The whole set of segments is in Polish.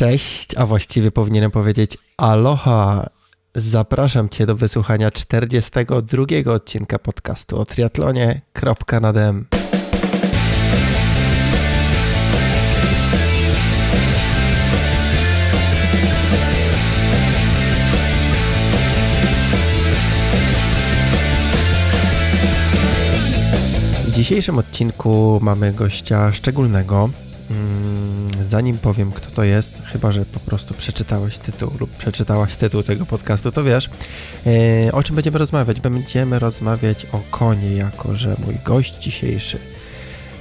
Cześć, a właściwie powinienem powiedzieć aloha. Zapraszam Cię do wysłuchania 42 odcinka podcastu o triatlonie. Kropka nad M. W dzisiejszym odcinku mamy gościa szczególnego. Zanim powiem, kto to jest, chyba że po prostu przeczytałeś tytuł lub przeczytałaś tytuł tego podcastu, to wiesz, e, o czym będziemy rozmawiać. Będziemy rozmawiać o konie, jako że mój gość dzisiejszy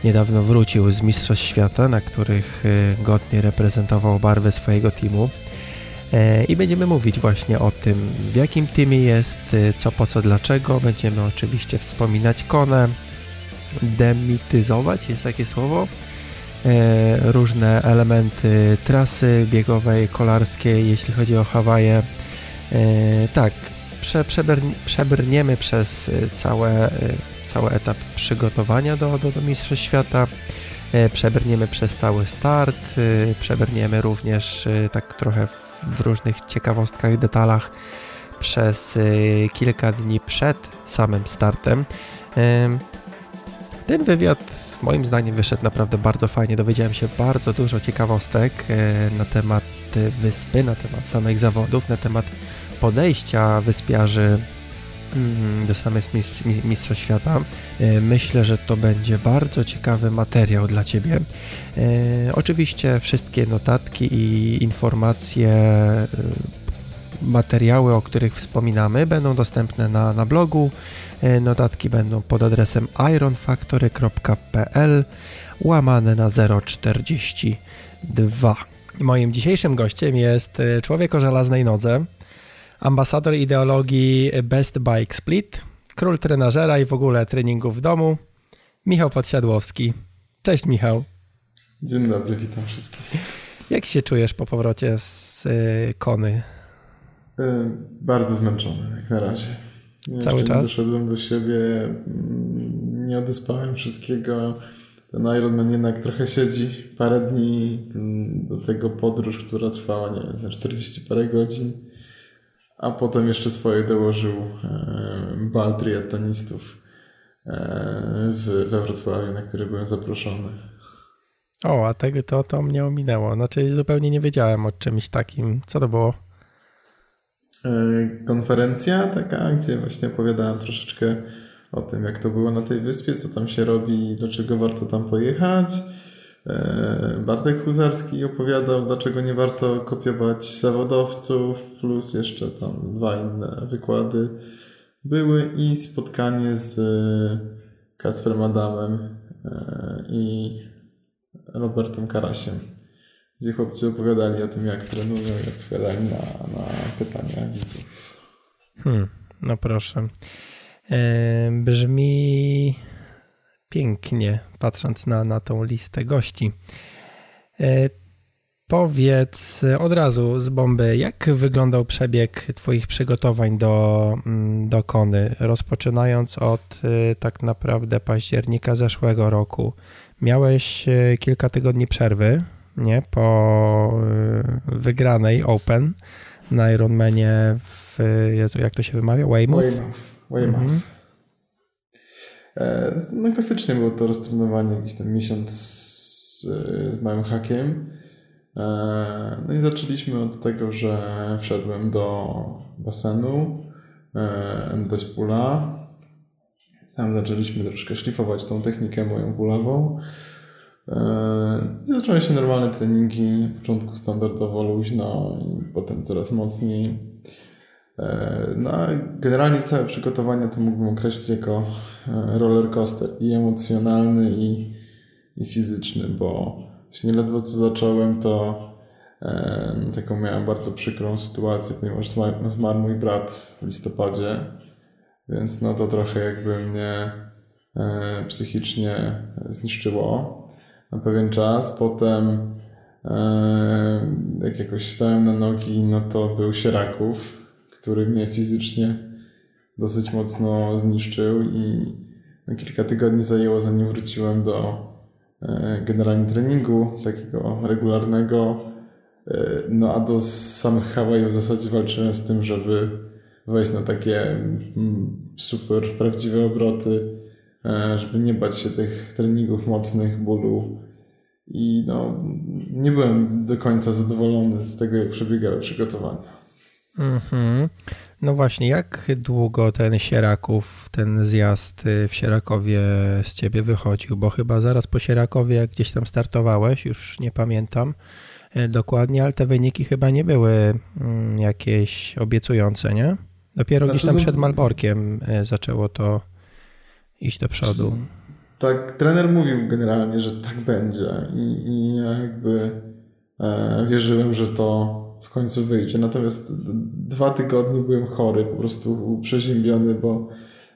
niedawno wrócił z Mistrzostw Świata, na których e, godnie reprezentował barwy swojego teamu. E, I będziemy mówić właśnie o tym, w jakim teamie jest, co po co, dlaczego. Będziemy oczywiście wspominać konę, demityzować, jest takie słowo, różne elementy trasy biegowej, kolarskiej, jeśli chodzi o Hawaje. E, tak, prze, przebrni, przebrniemy przez całe, e, cały etap przygotowania do, do, do Mistrzostw Świata, przebrniemy przez cały start, przebrniemy również tak trochę w różnych ciekawostkach, detalach przez kilka dni przed samym startem. Ten wywiad moim zdaniem wyszedł naprawdę bardzo fajnie. Dowiedziałem się bardzo dużo ciekawostek e, na temat wyspy, na temat samych zawodów, na temat podejścia wyspiarzy mm, do samych Mistrzostw Świata. E, myślę, że to będzie bardzo ciekawy materiał dla Ciebie. E, oczywiście wszystkie notatki i informacje, materiały, o których wspominamy, będą dostępne na, na blogu E, notatki będą pod adresem ironfactory.pl łamane na 042. Moim dzisiejszym gościem jest e, człowiek o żelaznej nodze, ambasador ideologii Best Bike Split, król trenażera i w ogóle treningu w domu, Michał Podsiadłowski. Cześć Michał. Dzień dobry, witam wszystkich. Jak się czujesz po powrocie z e, Kony? Bardzo zmęczony jak na razie. Cały czas? doszedłem do siebie, mm, nie odyspałem wszystkiego. Ten Ironman jednak trochę siedzi. Parę dni mm, do tego podróż, która trwała, nie wiem, 40 parę godzin. A potem jeszcze swoje dołożył bal triatlonistów e, we Wrocławiu, na który byłem zaproszony. O, a tego to, to mnie ominęło. Znaczy zupełnie nie wiedziałem o czymś takim. Co to było? E, konferencja taka, gdzie właśnie opowiadałem troszeczkę o tym, jak to było na tej wyspie, co tam się robi i dlaczego warto tam pojechać. E, Bartek Huzarski opowiadał, dlaczego nie warto kopiować zawodowców, plus jeszcze tam dwa inne wykłady były i spotkanie z Kacperem Adamem e, i Robertem Karasiem gdzie chłopcy opowiadali o tym, jak trenują i odpowiadali na, na pytania widzów. Hmm, no proszę. E, brzmi pięknie, patrząc na, na tą listę gości. E, powiedz od razu z bomby, jak wyglądał przebieg Twoich przygotowań do, mm, do Kony, rozpoczynając od e, tak naprawdę października zeszłego roku. Miałeś e, kilka tygodni przerwy, nie? Po y, wygranej Open na Ironmanie w, jak to się wymawia? Weymouth? Weymouth. Weymouth. Mhm. E, no klasycznie było to roztrenowanie jakiś tam miesiąc z, z małym hakiem. E, no i zaczęliśmy od tego, że wszedłem do basenu e, Despula. Tam zaczęliśmy troszkę szlifować tą technikę moją kulawą. E, zaczęły się normalne treningi, na początku standardowo luźno i potem coraz mocniej. E, no generalnie całe przygotowanie to mógłbym określić jako e, roller coaster i emocjonalny i, i fizyczny, bo właśnie ledwo co zacząłem to e, taką miałem bardzo przykrą sytuację, ponieważ zmarł mój brat w listopadzie, więc no to trochę jakby mnie e, psychicznie zniszczyło na pewien czas. Potem e, jak jakoś stałem na nogi, no to był Sieraków, który mnie fizycznie dosyć mocno zniszczył i no, kilka tygodni zajęło zanim wróciłem do e, generalnie treningu takiego regularnego. No a do samych Hawajów w zasadzie walczyłem z tym, żeby wejść na takie mm, super prawdziwe obroty, żeby nie bać się tych treningów mocnych, bólu. I no, nie byłem do końca zadowolony z tego, jak przebiegały przygotowania. Mhm. No właśnie, jak długo ten Sieraków, ten zjazd y, w Sierakowie z ciebie wychodził? Bo chyba zaraz po Sierakowie, jak gdzieś tam startowałeś, już nie pamiętam y, dokładnie, ale te wyniki chyba nie były mm, jakieś obiecujące, nie? Dopiero znaczy, gdzieś tam przed Malborkiem y, zaczęło to iść do przodu. Tak, trener mówił generalnie, że tak będzie i, i ja jakby e, wierzyłem, że to w końcu wyjdzie. Natomiast dwa tygodnie byłem chory, po prostu przeziębiony, bo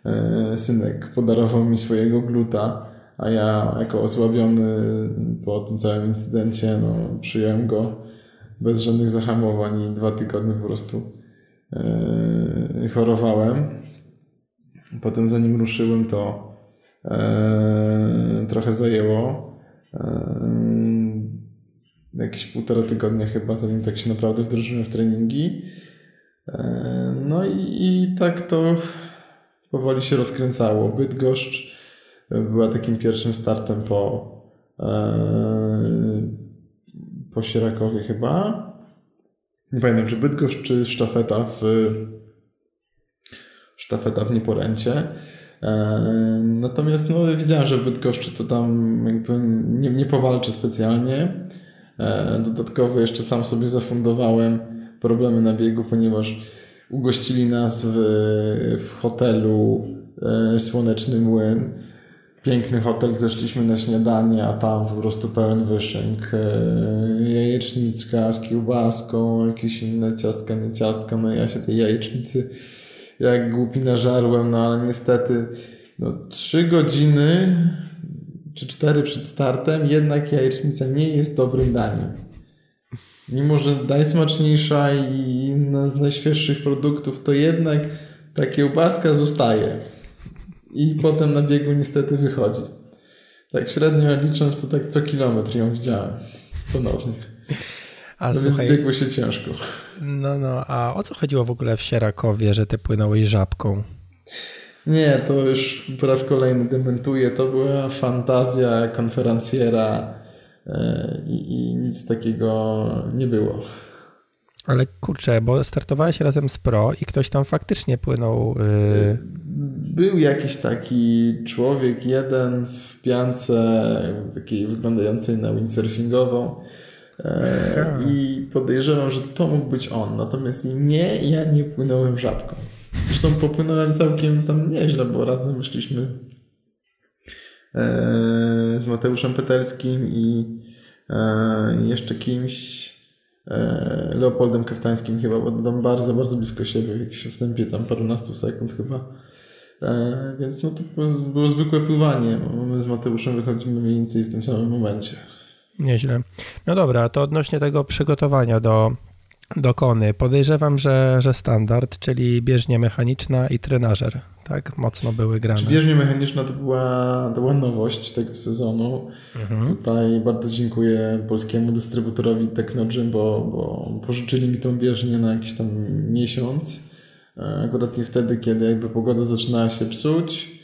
e, synek podarował mi swojego gluta, a ja jako osłabiony po tym całym incydencie, no, przyjąłem go bez żadnych zahamowań i dwa tygodnie po prostu e, chorowałem. Potem zanim ruszyłem, to e, trochę zajęło jakieś półtora tygodnia chyba, zanim tak się naprawdę wdrożyłem w treningi. E, no i, i tak to powoli się rozkręcało. Bydgoszcz była takim pierwszym startem po, e, po Sierakowie chyba. Nie pamiętam, czy Bydgoszcz, czy sztafeta w sztafeta w Nieporęcie. E, natomiast no, wiedziałem, że w Bydgoszczy to tam jakby nie, nie powalczy specjalnie. E, dodatkowo jeszcze sam sobie zafundowałem problemy na biegu, ponieważ ugościli nas w, w hotelu e, Słoneczny Młyn. Piękny hotel, zeszliśmy na śniadanie, a tam po prostu pełen wyszynk. E, jajecznicka z kiełbaską, jakieś inne ciastka, nie ciastka. No ja się tej jajecznicy jak głupi nażarłem, no ale niestety no, trzy godziny czy cztery przed startem, jednak jajecznica nie jest dobrym daniem. Mimo, że najsmaczniejsza i z najświeższych produktów, to jednak ta kiełbaska zostaje. I potem na biegu niestety wychodzi. Tak średnio licząc, to tak co kilometr ją widziałem. Ponownie. A no słuchaj, więc biegło się ciężko. No, no, a o co chodziło w ogóle w Sierakowie, że ty płynąłeś żabką? Nie, to już po raz kolejny dementuję. To była fantazja konferencjera e, i, i nic takiego nie było. Ale kurczę, bo startowałeś razem z Pro i ktoś tam faktycznie płynął. Yy... Był jakiś taki człowiek, jeden w piance, takiej wyglądającej na windsurfingową. I podejrzewam, że to mógł być on. Natomiast nie, ja nie płynąłem żabką. Zresztą popłynąłem całkiem tam nieźle, bo razem wyszliśmy e, z Mateuszem Peterskim i e, jeszcze kimś, e, Leopoldem Kaftańskim chyba, bo tam bardzo, bardzo blisko siebie, w jakimś odstępie tam parunastu sekund chyba. Więc no to było zwykłe pływanie. My z Mateuszem wychodzimy mniej więcej w tym samym momencie. Nieźle. No dobra, to odnośnie tego przygotowania do do kony. Podejrzewam, że, że standard, czyli bieżnia mechaniczna i trenażer, tak? Mocno były grane. Bieżnia mechaniczna to była, to była nowość tego sezonu. Mhm. Tutaj bardzo dziękuję polskiemu dystrybutorowi Technogym, bo, bo pożyczyli mi tą bieżnię na jakiś tam miesiąc. E, akurat nie wtedy, kiedy jakby pogoda zaczynała się psuć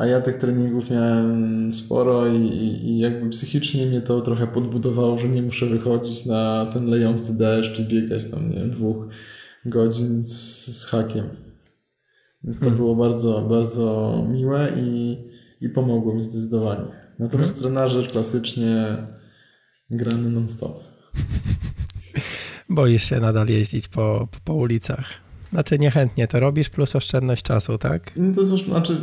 a ja tych treningów miałem sporo i, i, i, jakby psychicznie mnie to trochę podbudowało, że nie muszę wychodzić na ten lejący deszcz i biegać tam, nie wiem, dwóch godzin z, z hakiem. Więc to hmm. było bardzo, bardzo miłe i, i pomogło mi zdecydowanie. Natomiast hmm. trenażer klasycznie grany non-stop. Boisz się nadal jeździć po, po ulicach. Znaczy niechętnie to robisz, plus oszczędność czasu, tak? No to znaczy,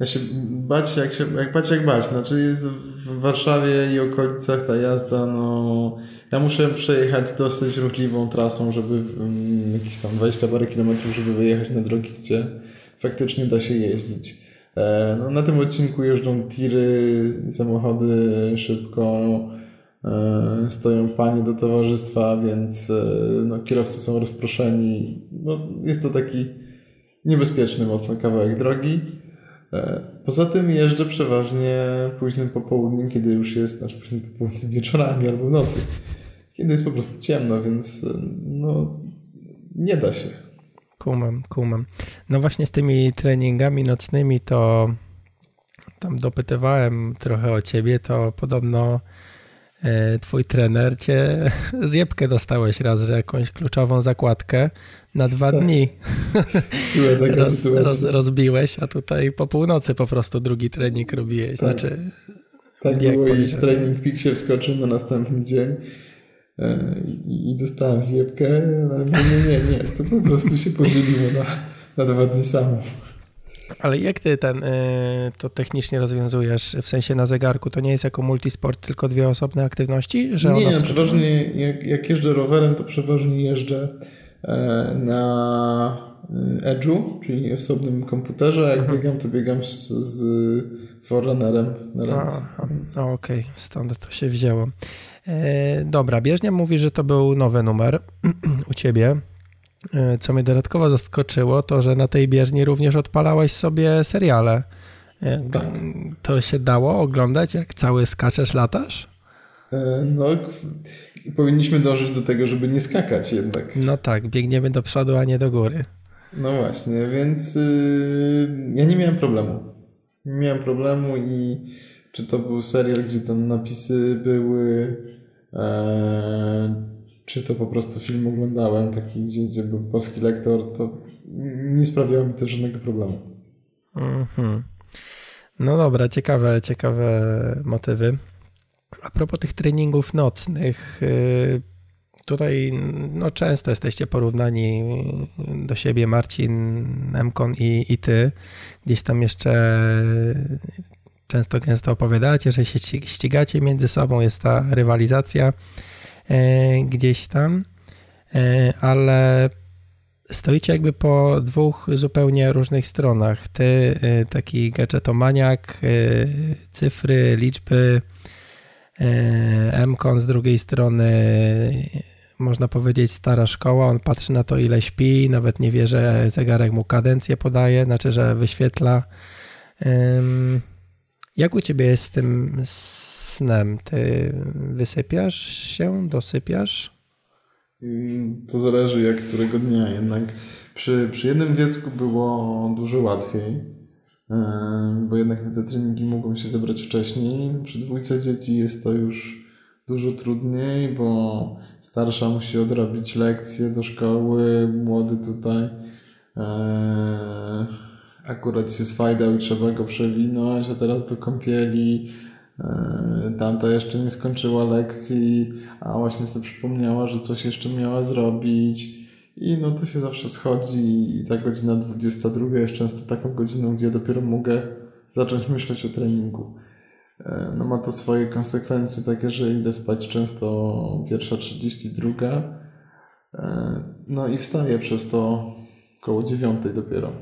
ja się bać jak, się, jak bać jak bać. Znaczy jest w Warszawie i okolicach ta jazda, no ja muszę przejechać dosyć ruchliwą trasą, żeby um, jakieś tam 20 parę kilometrów, żeby wyjechać na drogi, gdzie faktycznie da się jeździć. E, no, na tym odcinku jeżdżą tiry, samochody szybko, E, stoją panie do towarzystwa, więc e, no, kierowcy są rozproszeni. No, jest to taki niebezpieczny mocno kawałek drogi. E, poza tym jeżdżę przeważnie późnym popołudniem, kiedy już jest, znaczy późnym popołudniem wieczorami albo nocy, kiedy jest po prostu ciemno, więc no nie da się. Kumam, kumam. No właśnie z tymi treningami nocnymi to tam dopytywałem trochę o ciebie, to podobno e, twój trener cię zjebkę dostałeś raz, że jakąś kluczową zakładkę na dwa tak. dni roz, roz, rozbiłeś, a tutaj po północy po prostu drugi trening robiłeś. Tak. Znaczy, tak było i trening pik się wskoczył na następny dzień e, i dostałem zjebkę, ale nie, nie, nie, to po prostu się podzieliło na, na dwa dni samo. Ale jak ty ten, y, to technicznie rozwiązujesz? W sensie na zegarku to nie jest jako multisport, tylko dwie osobne aktywności? Że nie, przeważnie jak, jak jeżdżę rowerem, to przeważnie jeżdżę e, na e, Edge'u, czyli osobnym komputerze, a jak mhm. biegam, to biegam z, z Forerunnerem na ręce. Okej, okay. stąd to się wzięło. E, dobra, bieżnia mówi, że to był nowy numer u ciebie. E, co mnie dodatkowo zaskoczyło, to że na tej bieżni również odpalałeś sobie seriale. E, tak. To się dało oglądać, jak cały skaczesz, latasz? E, no, powinniśmy dążyć do tego, żeby nie skakać jednak. No tak, biegniemy do przodu, a nie do góry. No właśnie, więc yy, ja nie miałem problemu. Nie miałem problemu i czy to był serial, gdzie tam napisy były, czy to po prostu film oglądałem, taki gdzie, gdzie był polski lektor, to nie sprawiało mi to żadnego problemu. Mm-hmm. No dobra, ciekawe, ciekawe motywy. A propos tych treningów nocnych, y, tutaj no, często jesteście porównani do siebie, Marcin, Emkon i, i ty. Gdzieś tam jeszcze często gęsto opowiadacie, że się ścigacie między sobą, jest ta rywalizacja. E, gdzieś tam, e, ale stoicie jakby po dwóch zupełnie różnych stronach. Ty, e, taki gadżetomaniak, cyfry, liczby, Mkon z drugiej strony można powiedzieć stara szkoła, on patrzy na to ile śpi, nawet nie wie, że zegarek mu kadencję podaje, znaczy, że wyświetla. Jak u ciebie jest z tym snem? Ty wysypiasz się, dosypiasz? Mm, to zależy jak którego dnia. Jednak przy, przy jednym dziecku było dużo łatwiej, e, bo jednak na te treningi mogą się zebrać wcześniej. Przy dwójce dzieci jest to już dużo trudniej, bo starsza musi odrobić lekcje do szkoły, młody tutaj e, akurat się swajdał i trzeba go przewinąć, a teraz do kąpieli tamta jeszcze nie skończyła lekcji, a właśnie sobie przypomniała, że coś jeszcze miała zrobić. I no to się zawsze schodzi i ta godzina 22 jest często taką godziną, gdzie dopiero mogę zacząć myśleć o treningu. E, no ma to swoje konsekwencje takie, że idę spać często pierwsza 32. E, no i wstaję przez to koło dziewiątej dopiero.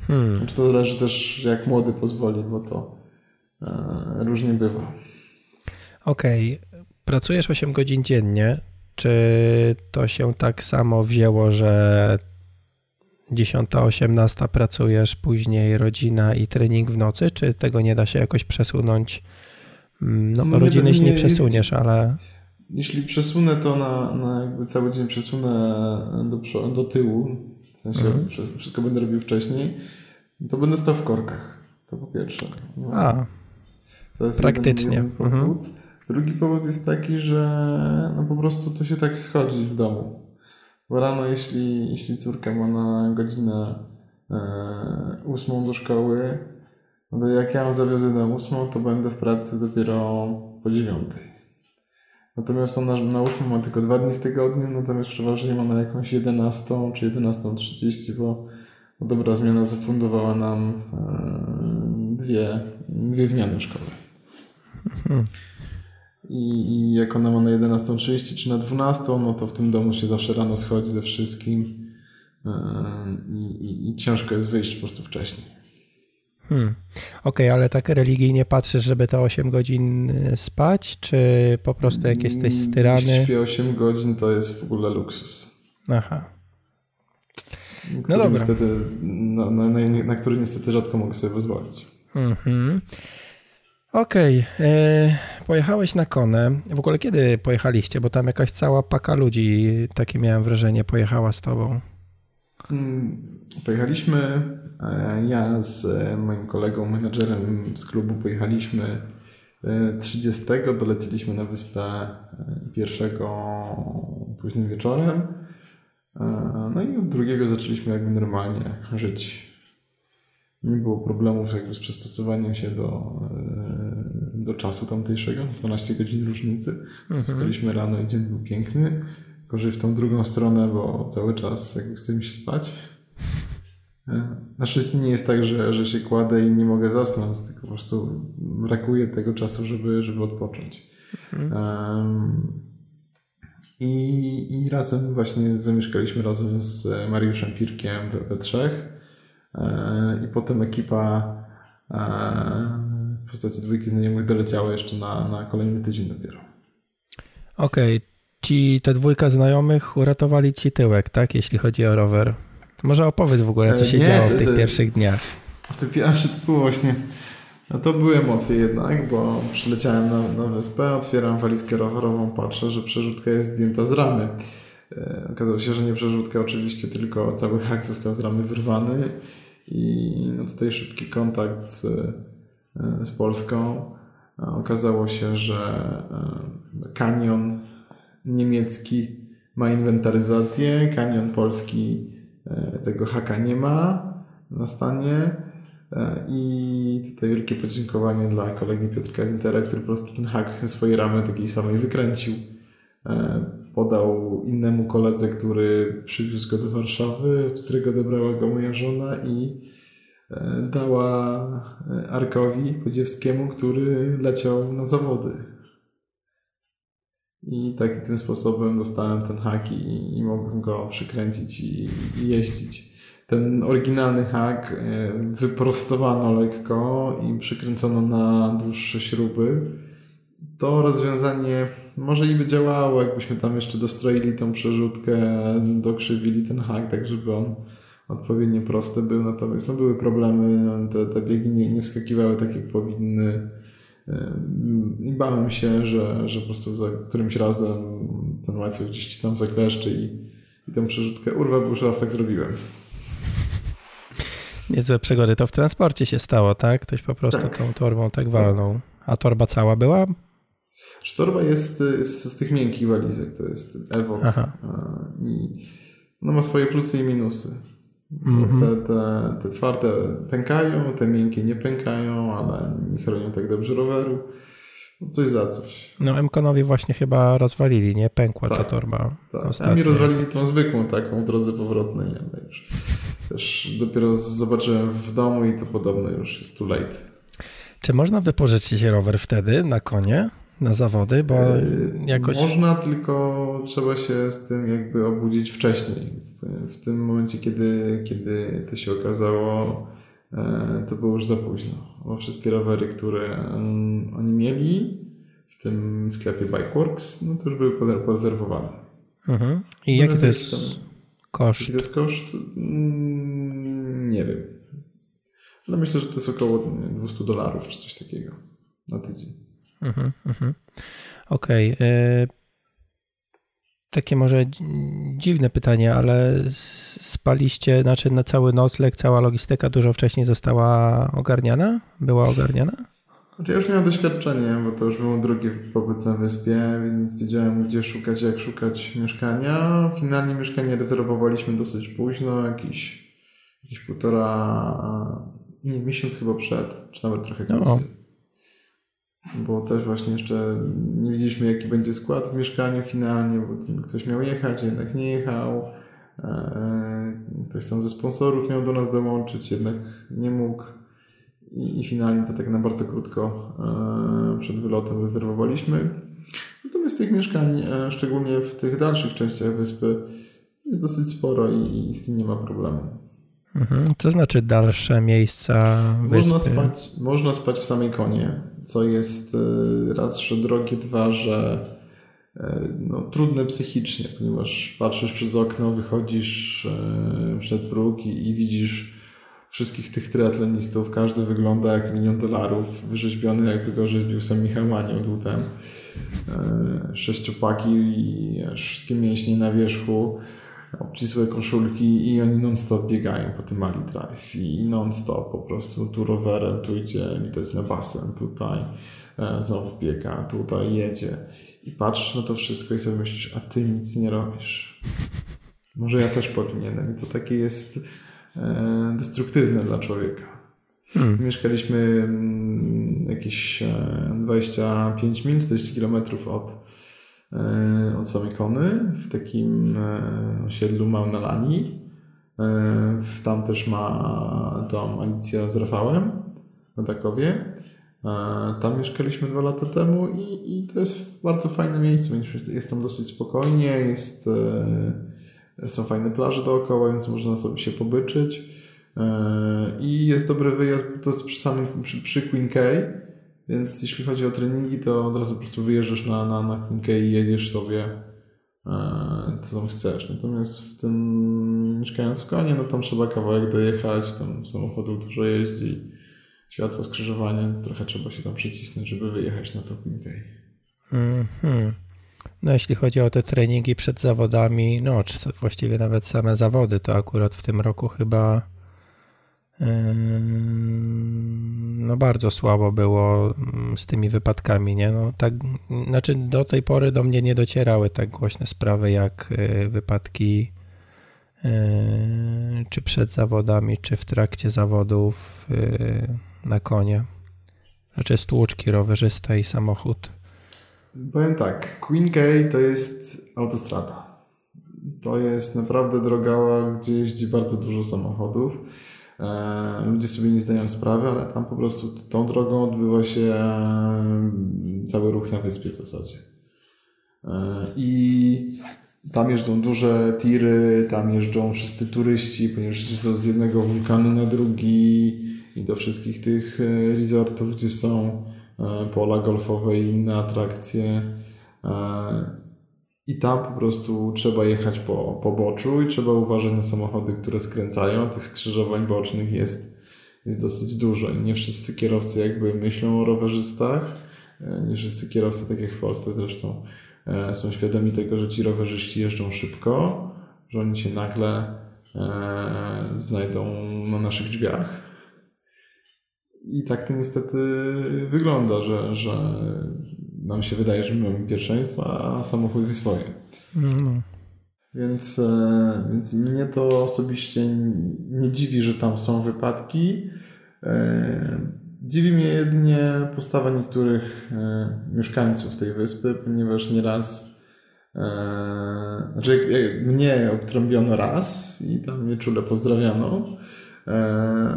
Hmm. Znaczy to zależy też jak młody pozwoli, bo to E, różnie bywa. Okej, okay. pracujesz 8 godzin dziennie. Czy to się tak samo wzięło, że 10-18 pracujesz, później rodzina i trening w nocy, czy tego nie da się jakoś przesunąć? Mm, no, no rodziny nie, się nie przesuniesz, jest, ale. Jeśli przesunę to na, na jakby cały dzień przesunę do, do tyłu, w sensie mhm. wszystko będę robił wcześniej, to będę stał w korkach. To po pierwsze. No. A, Praktycznie. Mhm. Drugi powód jest taki, że no po prostu to się tak schodzi w domu. Bo rano, jeśli, jeśli córka ma na godzinę e, ósmą do szkoły, no to jak ja ją zawiozę na ósmą, to będę w pracy dopiero po dziewiątej. Natomiast ona na ósmą ma tylko dwa dni w tygodniu, natomiast przeważnie ma na jakąś 11 czy 11.30, bo, bo dobra zmiana zafundowała nam e, dwie, dwie zmiany I, I jak ona ma na 11.30 czy na 12, no to w tym domu się zawsze rano schodzi ze wszystkim yy, i, i ciężko jest wyjść po prostu wcześniej. Hmm. Okej, okay, ale tak religijnie patrzysz, żeby te 8 godzin y, spać, czy po prostu jak jesteś mm, styrany? Jeśli śpię 8 godzin, to jest w ogóle luksus. Aha. No dobra. Niestety, na, na, na, na który niestety rzadko mogę sobie pozwolić. Mhm. Okej, okay. pojechałeś na konę. W ogóle kiedy pojechaliście? Bo tam jakaś cała paka ludzi, takie miałem wrażenie, pojechała z tobą. Mm, pojechaliśmy, e, ja z e, moim kolegą, menadżerem z klubu pojechaliśmy 30, e, doleciliśmy na wyspę pierwszego późnym wieczorem. No i od drugiego zaczęliśmy jakby normalnie żyć nie było problemów jakby z przystosowaniem się do, e, do czasu tamtejszego, 12 godzin różnicy. Mhm. Wstaliśmy rano i dzień był piękny, gorzej w tą drugą stronę, bo cały czas jakby chce mi się spać. E, na szczęście nie jest tak, że, że się kładę i nie mogę zasnąć, tylko po prostu brakuje tego czasu, żeby, żeby odpocząć. Mhm. Um, i, I razem właśnie zamieszkaliśmy razem z Mariuszem Pirkiem we, we trzech. E, i potem ekipa e, w postaci dwójki znajomych doleciała jeszcze na, na kolejny tydzień dopiero. Okej, okay. ci te dwójka znajomych uratowali ci tyłek, tak, jeśli chodzi o rower. Może opowiedz w ogóle, co się Nie, działo w tych pierwszych dniach. Te pierwsze to było właśnie, no to były emocje jednak, bo przyleciałem na, na wyspę, otwieram walizkę rowerową, patrzę, że przerzutka jest zdjęta z ramy. E, okazało się, że nie przerzutka oczywiście, tylko cały hak został z ramy wyrwany i no tutaj szybki kontakt z, e, z Polską. Okazało się, że e, kanion niemiecki ma inwentaryzację, kanion polski e, tego haka nie ma na stanie. I tutaj wielkie podziękowanie dla kolegi Piotrka Wintera, który po prostu ten hak swojej ramy takiej samej wykręcił podał innemu koledze, który przywiózł go do Warszawy, od którego odebrała go moja żona i e, dała e, Arkowi Podziewskiemu, który leciał na zawody. I tak tym sposobem dostałem ten hak i, i mogłem go przykręcić i, i jeździć. Ten oryginalny hak e, wyprostowano lekko i przykręcono na dłuższe śruby to rozwiązanie może i by działało, jakbyśmy tam jeszcze dostroili tą przerzutkę, dokrzywili ten hak, tak żeby on odpowiednio prosty był, natomiast no, były problemy, te, te biegi nie, nie wskakiwały tak jak powinny i bałem się, że, że po prostu za którymś razem ten łańcuch gdzieś tam zakleszczy i, i tę przerzutkę urwę, bo już raz tak zrobiłem. Niezłe przegody. To w transporcie się stało, tak? Ktoś po prostu tak. tą torbą tak walnął. A torba cała była? Torba jest, jest z tych miękkich walizek, to jest Evo. I no ma swoje plusy i minusy. Mm -hmm. te, te, te twarde pękają, te miękkie nie pękają, ale nie chronią tak dobrze roweru. No coś za coś. No Emkonowi właśnie chyba rozwalili, nie? Pękła tak, ta torba. Tak. A mi rozwalili tą zwykłą taką w drodze powrotnej, ale już też dopiero zobaczyłem w domu i to podobno już jest too late. Czy można wypożyczyć rower wtedy na konie? Na zawody, bo e, jakoś... Można, tylko trzeba się z tym jakby obudzić wcześniej. W tym momencie, kiedy, kiedy to się okazało, e, to było już za późno. Bo wszystkie rowery, które oni mieli w tym sklepie Bikeworks, no to już były porezerwowane. Mhm. I jaki to jest koszt? Jaki to jest koszt? Mm, nie wiem. Ale myślę, że to jest około 200 dolarów czy coś takiego na tydzień. Mhm, mhm. Okej. Okay. Takie może dziwne pytanie, ale spaliście, znaczy na cały nocleg, cała logistyka dużo wcześniej została ogarniana? Była ogarniana? Znaczy ja już miałem doświadczenie, bo to już był drugi pobyt na wyspie, więc wiedziałem gdzie szukać, jak szukać mieszkania. Finalnie mieszkanie rezerwowaliśmy dosyć późno, jakiś, jakiś półtora, nie, miesiąc chyba przed, czy nawet trochę no. Bo też właśnie jeszcze nie wiedzieliśmy, jaki będzie skład w mieszkaniu finalnie, bo ktoś miał jechać, jednak nie jechał. E, ktoś tam ze sponsorów miał do nas dołączyć, jednak nie mógł. I, i finalnie to tak na bardzo krótko e, przed wylotem rezerwowaliśmy. Natomiast tych mieszkań, e, szczególnie w tych dalszych częściach wyspy, jest dosyć sporo i, i z tym nie ma problemu. Mhm. Co znaczy dalsze miejsca? Wyspy? Można spać, można spać w samej konie, co jest e, raz, że drogie, dwa, że e, no, trudne psychicznie, ponieważ patrzysz przez okno, wychodzisz e, przed próg i, i widzisz wszystkich tych triatlonistów, każdy wygląda jak milion dolarów, wyrzeźbiony jakby go rzeźbił sam Michał Manioł tutaj. E, sześciopaki i wszystkie mięśnie na wierzchu, obcisłe koszulki i oni non-stop biegają po tym Mali Drive i non-stop po prostu tu rowerem, tu idzie, to jest na basen, tutaj e, znowu biega, tutaj jedzie i patrzysz na to wszystko i sobie myślisz, a ty nic nie robisz. Może ja też powinienem i to takie jest e, destruktywne dla człowieka. Hmm. Mieszkaliśmy mm, jakieś 25 mil, 40 kilometrów od od samej Kony w takim e, osiedlu Maunalani. E, tam też ma dom Alicja z Rafałem w Dakowie. Tam mieszkaliśmy dwa lata temu i, i to jest bardzo fajne miejsce, jest tam dosyć spokojnie, jest, są fajne plaże dookoła, więc można sobie się pobyczyć. I jest dobry wyjazd, to jest przy samym przy, przy Queen Cay, więc jeśli chodzi o treningi, to od razu po prostu wyjeżdżasz na, na, na klinkę i jedziesz sobie e, co tam chcesz. Natomiast w tym mieszkając w Konie, no tam trzeba kawałek dojechać, tam samochodów dużo jeździ, światło skrzyżowania, trochę trzeba się tam przycisnąć, żeby wyjechać na tą klinkę. Mm -hmm. No jeśli chodzi o te treningi przed zawodami, no czy właściwie nawet same zawody, to akurat w tym roku chyba no bardzo słabo było mm, z tymi wypadkami, nie? No tak, znaczy do tej pory do mnie nie docierały tak głośne sprawy jak e, wypadki e, czy przed zawodami, czy w trakcie zawodów na konie. Znaczy stłuczki, rowerzysta i samochód. Powiem tak, Queen K to jest autostrada. To jest naprawdę droga, gdzie jeździ bardzo dużo samochodów ludzie sobie nie zdają sprawy, ale tam po prostu tą drogą odbywa się e, cały ruch na wyspie w zasadzie. E, I tam jeżdżą duże tiry, tam jeżdżą wszyscy turyści, ponieważ jeżdżą z jednego wulkanu na drugi i do wszystkich tych resortów, gdzie są pola golfowe i inne atrakcje. I tam po prostu trzeba jechać po poboczu i trzeba uważać na samochody, które skręcają. Tych skrzyżowań bocznych jest, jest dosyć dużo i nie wszyscy kierowcy jakby myślą o rowerzystach. E, nie wszyscy kierowcy, tak jak w Polsce zresztą, e, są świadomi tego, że ci rowerzyści jeżdżą szybko, że oni się nagle e, znajdą na naszych drzwiach. I tak to niestety wygląda, że, że nam się wydaje, że my mamy pierwszeństwo, a samochód wie swoje. No. Więc, e, więc mnie to osobiście nie dziwi, że tam są wypadki. E, dziwi mnie jedynie postawa niektórych e, mieszkańców tej wyspy, ponieważ nieraz znaczy mnie obtrąbiono raz i tam mnie czule pozdrawiano.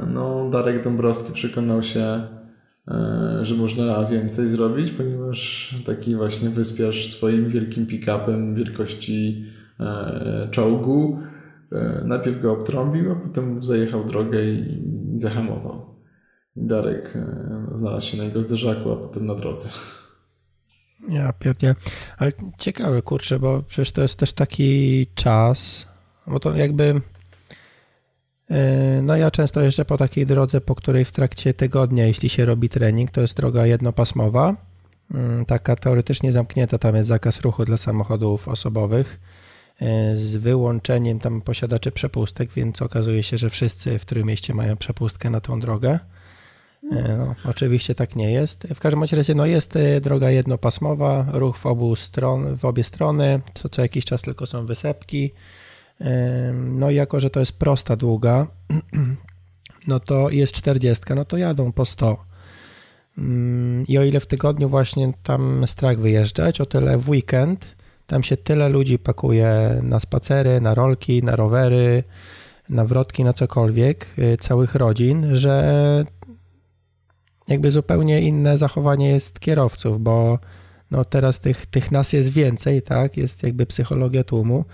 No, Darek Dąbrowski przekonał się że można więcej zrobić, ponieważ taki właśnie wyspiarz swoim wielkim pick-upem wielkości e, czołgu e, najpierw go obtrąbił, a potem zajechał drogę i zahamował. Darek znalazł się na jego zderzaku, a potem na drodze. Ja pierdzie. Ale ciekawe, kurczę, bo przecież to jest też taki czas, bo to jakby E, no ja często jeżdżę po takiej drodze, po której w trakcie tygodnia, jeśli się robi trening, to jest droga jednopasmowa, mm, taka teoretycznie zamknięta, tam jest zakaz ruchu dla samochodów osobowych e, z wyłączeniem tam posiadaczy przepustek, więc okazuje się, że wszyscy w którym mieście mają przepustkę na tą drogę. E, no, oczywiście tak nie jest. W każdym razie no jest droga jednopasmowa, ruch w obu stron, w obie strony, co, co jakiś czas tylko są wysepki. No i jako, że to jest prosta długa, no to jest 40, no to jadą po 100. Mm, I o ile w tygodniu właśnie tam strach wyjeżdżać, o tyle w weekend tam się tyle ludzi pakuje na spacery, na rolki, na rowery, na wrotki, na cokolwiek, y, całych rodzin, że jakby zupełnie inne zachowanie jest kierowców, bo no teraz tych, tych nas jest więcej, tak? Jest jakby psychologia tłumu.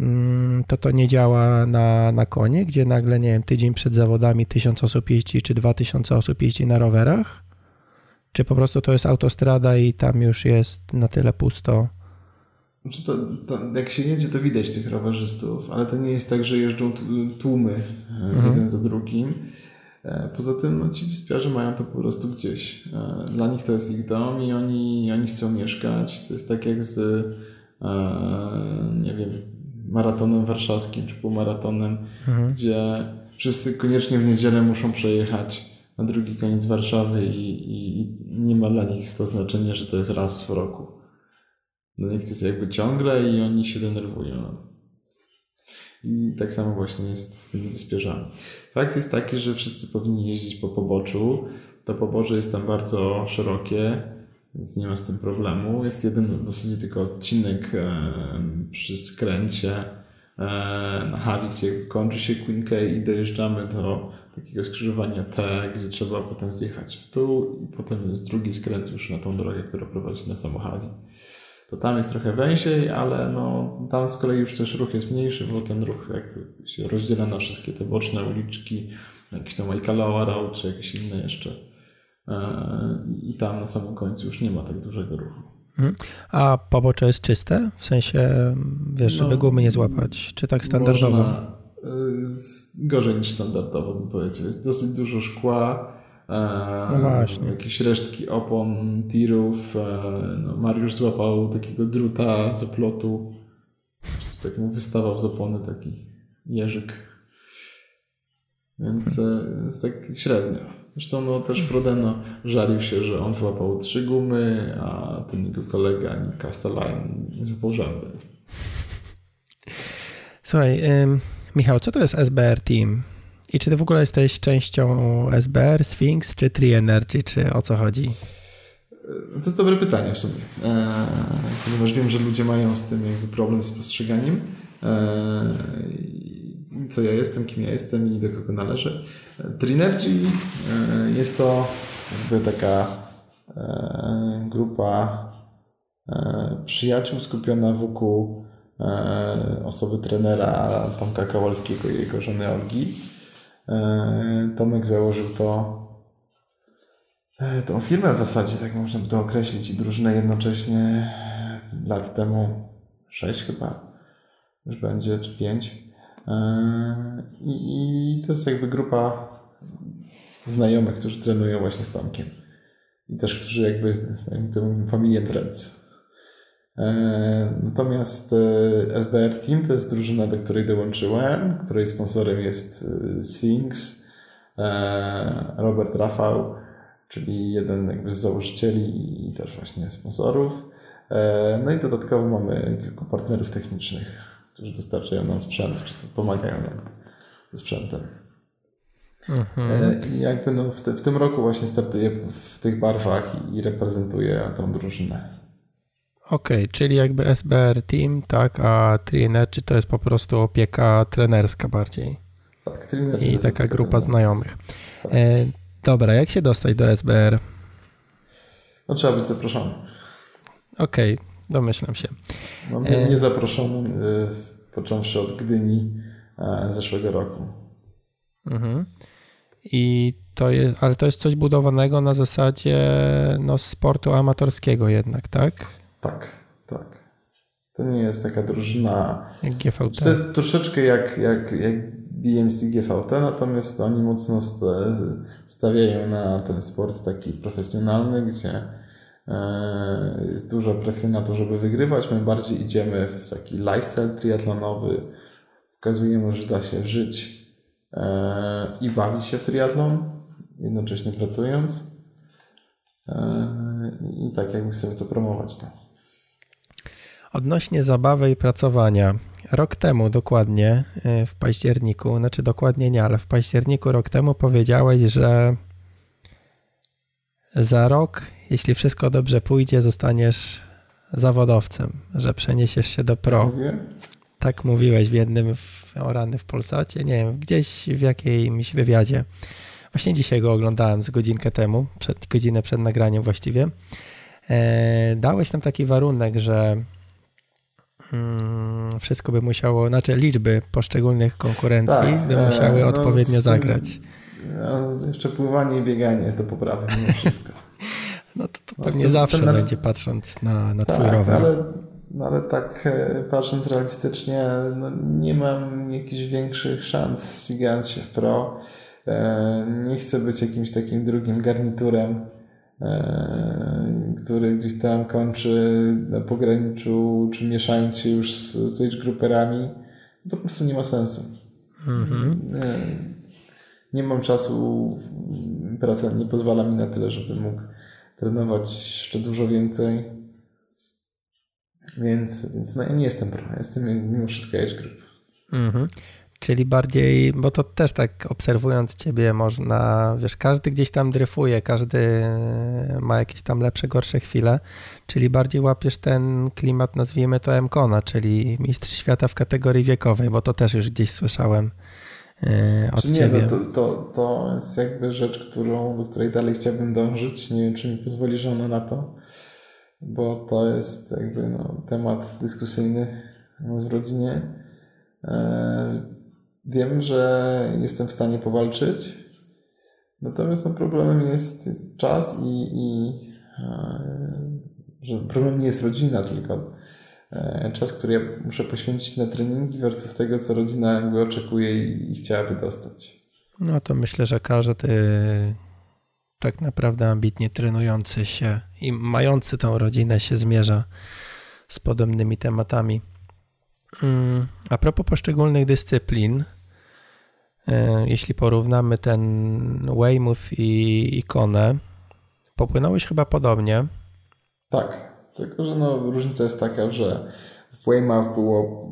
Mm, to to nie działa na, na konie, gdzie nagle, nie wiem, tydzień przed zawodami tysiąc osób jeździ, czy dwa tysiące osób jeździ na rowerach? Czy po prostu to jest autostrada i tam już jest na tyle pusto? Znaczy to, to, jak się jedzie, to widać tych rowerzystów, ale to nie jest tak, że jeżdżą tłumy e, mhm. jeden za drugim. E, poza tym no, ci wyspiarze mają to po prostu gdzieś. E, dla nich to jest ich dom i oni, oni chcą mieszkać. To jest tak jak z, nie wiem, maratonem warszawskim czy półmaratonem, mhm. gdzie wszyscy koniecznie w niedzielę muszą przejechać na drugi koniec Warszawy i, i, i nie ma dla nich to znaczenia, że to jest raz w roku. Dla nich to jest jakby ciągle i oni się denerwują. I tak samo właśnie jest z tymi wyspierzami. Fakt jest taki, że wszyscy powinni jeździć po poboczu. To pobocze jest tam bardzo szerokie, więc nie ma z tym problemu. Jest jeden w zasadzie tylko odcinek przy skręcie na Hawi, gdzie kończy się Queen K i dojeżdżamy do takiego skrzyżowania T, gdzie trzeba potem zjechać w dół i potem jest drugi skręt już na tą drogę, która prowadzi na samochawi to tam jest trochę węziej, ale no, tam z kolei już też ruch jest mniejszy, bo ten ruch jakby się rozdziela na wszystkie te boczne uliczki, jakieś tam Waikalawa Road, czy jakieś inne jeszcze. E, I tam na samym końcu już nie ma tak dużego ruchu. Mhm. A pobocze jest czyste? W sensie, wiesz, żeby no, gumy nie złapać? Czy tak standardowo? Można, y, gorzej niż standardowo bym powiedział. Jest dosyć dużo szkła, no właśnie. Jakieś resztki opon, tirów. No Mariusz złapał takiego druta z oplotu. Tak mu wystawał z opony taki jeżyk. Więc e, jest tak średnio. Zresztą no, też Frodeno żalił się, że on złapał trzy gumy, a ten jego kolega nie złapał żadnej. Słuchaj, Michał, co to jest SBR Team? I czy ty w ogóle jesteś częścią SBR, Sphinx, czy Tree Energy, czy o co chodzi? To jest dobre pytanie w sumie, e, ponieważ wiem, że ludzie mają z tym jakby problem z postrzeganiem. E, co ja jestem, kim ja jestem i do kogo należę. Trinergy e, jest to jakby taka e, grupa e, przyjaciół skupiona wokół osoby trenera Tomka Kowalskiego i jego żony Olgi. Tomek założył to tą firmę w zasadzie, tak można by to określić, i drużynę jednocześnie lat temu, sześć chyba, już będzie, czy 5. I, I to jest jakby grupa znajomych, którzy trenują właśnie z Tomkiem. I też, którzy jakby, to mówimy, familię Trends. E, natomiast e, SBR Team to jest drużyna, do której dołączyłem, której sponsorem jest e, Sphinx, Robert Rafał, czyli jeden jakby z założycieli i też właśnie sponsorów. No i dodatkowo mamy kilku partnerów technicznych, którzy dostarczają nam sprzęt, czy pomagają nam ze sprzętem. Mhm. I jakby no w, te, w tym roku właśnie startuję w tych barwach i, reprezentuję tą drużynę. Okej, okay, czyli jakby SBR Team, tak, a Treenergy to jest po prostu opieka trenerska bardziej. Tak, Treenergy I taka grupa znajomych. Tak. E, dobra, jak się dostać do SBR? No trzeba być zaproszony. Okej, okay, domyślam się. No, nie, nie y, począwszy od Gdyni e, zeszłego roku. Mhm. I to jest, ale to jest coś budowanego na zasadzie no, sportu amatorskiego jednak, tak? Tak, tak. To nie jest taka drużyna. Jak GVT. To jest troszeczkę jak, jak, jak BMC GVT, natomiast oni mocno stawiają na ten sport taki profesjonalny, gdzie e, jest dużo presji na to, żeby wygrywać. My bardziej idziemy w taki lifestyle triatlonowy. Pokazujemy, że da się żyć e, i bawić się w triatlon, jednocześnie pracując. E, I tak jakby chcemy to promować. To. Odnośnie zabawy i pracowania. Rok temu dokładnie, e, w październiku, znaczy dokładnie nie, ale w październiku rok temu powiedziałeś, że za rok, jeśli wszystko dobrze pójdzie, zostaniesz zawodowcem, że przeniesiesz się do pro. Tak mówiłeś w jednym w, o rany w Polsacie, nie wiem, gdzieś w jakimś wywiadzie. Właśnie dzisiaj go oglądałem z godzinkę temu, przed, godzinę przed nagraniem właściwie. E, dałeś tam taki warunek, że mm, wszystko by musiało, znaczy liczby poszczególnych konkurencji tak, by e, musiały no, odpowiednio zagrać. No, jeszcze pływanie i bieganie jest do poprawy mimo wszystko. no to, to no, pewnie zawsze ten, będzie patrząc na, na tak, twój rower. ale no ale tak e, patrząc realistycznie, no nie mam jakichś większych szans ścigając się w pro. E, nie chcę być jakimś takim drugim garniturem, e, który gdzieś tam kończy na pograniczu, czy mieszając się już z, age. To po prostu nie ma sensu. Mhm. Nie, nie mam czasu, praca nie pozwala mi na tyle, żeby mógł trenować jeszcze dużo więcej. Więc, więc no, nie jestem pro, jestem mimo wszystko age group. Mhm. Czyli bardziej, bo to też tak obserwując ciebie można, wiesz, każdy gdzieś tam dryfuje, każdy ma jakieś tam lepsze, gorsze chwile, czyli bardziej łapiesz ten klimat, nazwijmy to M-Kona, czyli mistrz świata w kategorii wiekowej, bo to też już gdzieś słyszałem od Czy nie. To, to, to jest jakby rzecz, którą, do której dalej chciałbym dążyć, nie wiem, czy mi pozwoli żona na to, bo to jest jakby no, temat dyskusyjny w rodzinie. E, wiem, że jestem w stanie powalczyć. Natomiast no, problemem jest, jest czas i, i e, że problem nie jest rodzina, tylko e, czas, który ja muszę poświęcić na treningi versus tego, co rodzina jakby oczekuje i, chciałaby dostać. No to myślę, że każdy tak naprawdę ambitnie trenujący się i mający tą rodzinę się zmierza z podobnymi tematami. Mm, a propos poszczególnych dyscyplin, e, jeśli porównamy ten Weymouth i ikonę, popłynąłeś chyba podobnie. Tak, tylko że no, różnica jest taka, że w Weymouth było